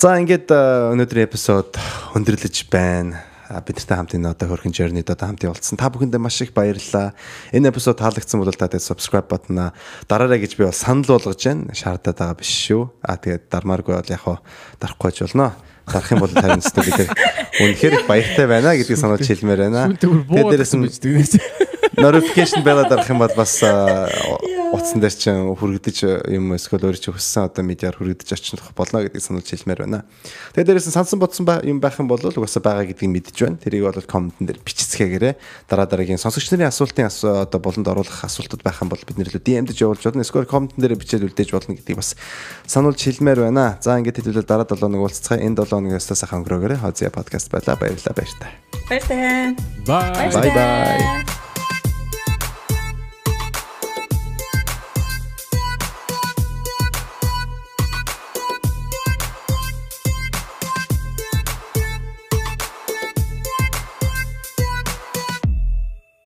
За ингээд өнөөдрийн эпизод өндөрлөж байна. А, бид нартай хамт энэ одоо хөрхэн journey одоо хамт явуулсан. Та бүхэндээ маш их баярлалаа. Энэ эпизод таалагдсан бол та тэгээд subscribe бутна дараарай гэж би бол санал болгож байна. Шаардаад байгаа биш шүү. А тэгээд дармааргүй бол яг хаа дарахгүй ч болно. Дарах юм бол тань өстө бид үнэхээр их баяртай байна гэдгийг сануулж хэлмээр байна. Тэгээд гэсэн нь. Notification bell дарах юм бол бас утсан дээр чинь хүргэж юм эсвэл өөрөө чи хүссэн одоо медиар хүргэж очих болно гэдгийг сануулж хэлмээр байна. Тэгээд дээрээс нь сансан бодсон юм байх юм бол угаасаа байгаа гэдгийг мэдж байна. Тэрийг бол комментэн дээр бичицгээгээрэй. Дараа дараагийн сонсогч нарын асуултын асуу- одоо болонд оруулах асуултууд байх юм бол бид нэр лөө DM-дэж явуулж болно. Эсвэл комментэн дээр бичээд үлдээж болно гэдгийг бас сануулж хэлмээр байна. За ингээд хэдүүлээ дараа 7 хоног уулзцгаая. Энэ 7 хоногоос сайхан өнгөрөөгөөрэй. Хозя подкаст байлаа. Баярлалаа баяртай. Баяртай. Bye. Bye bye.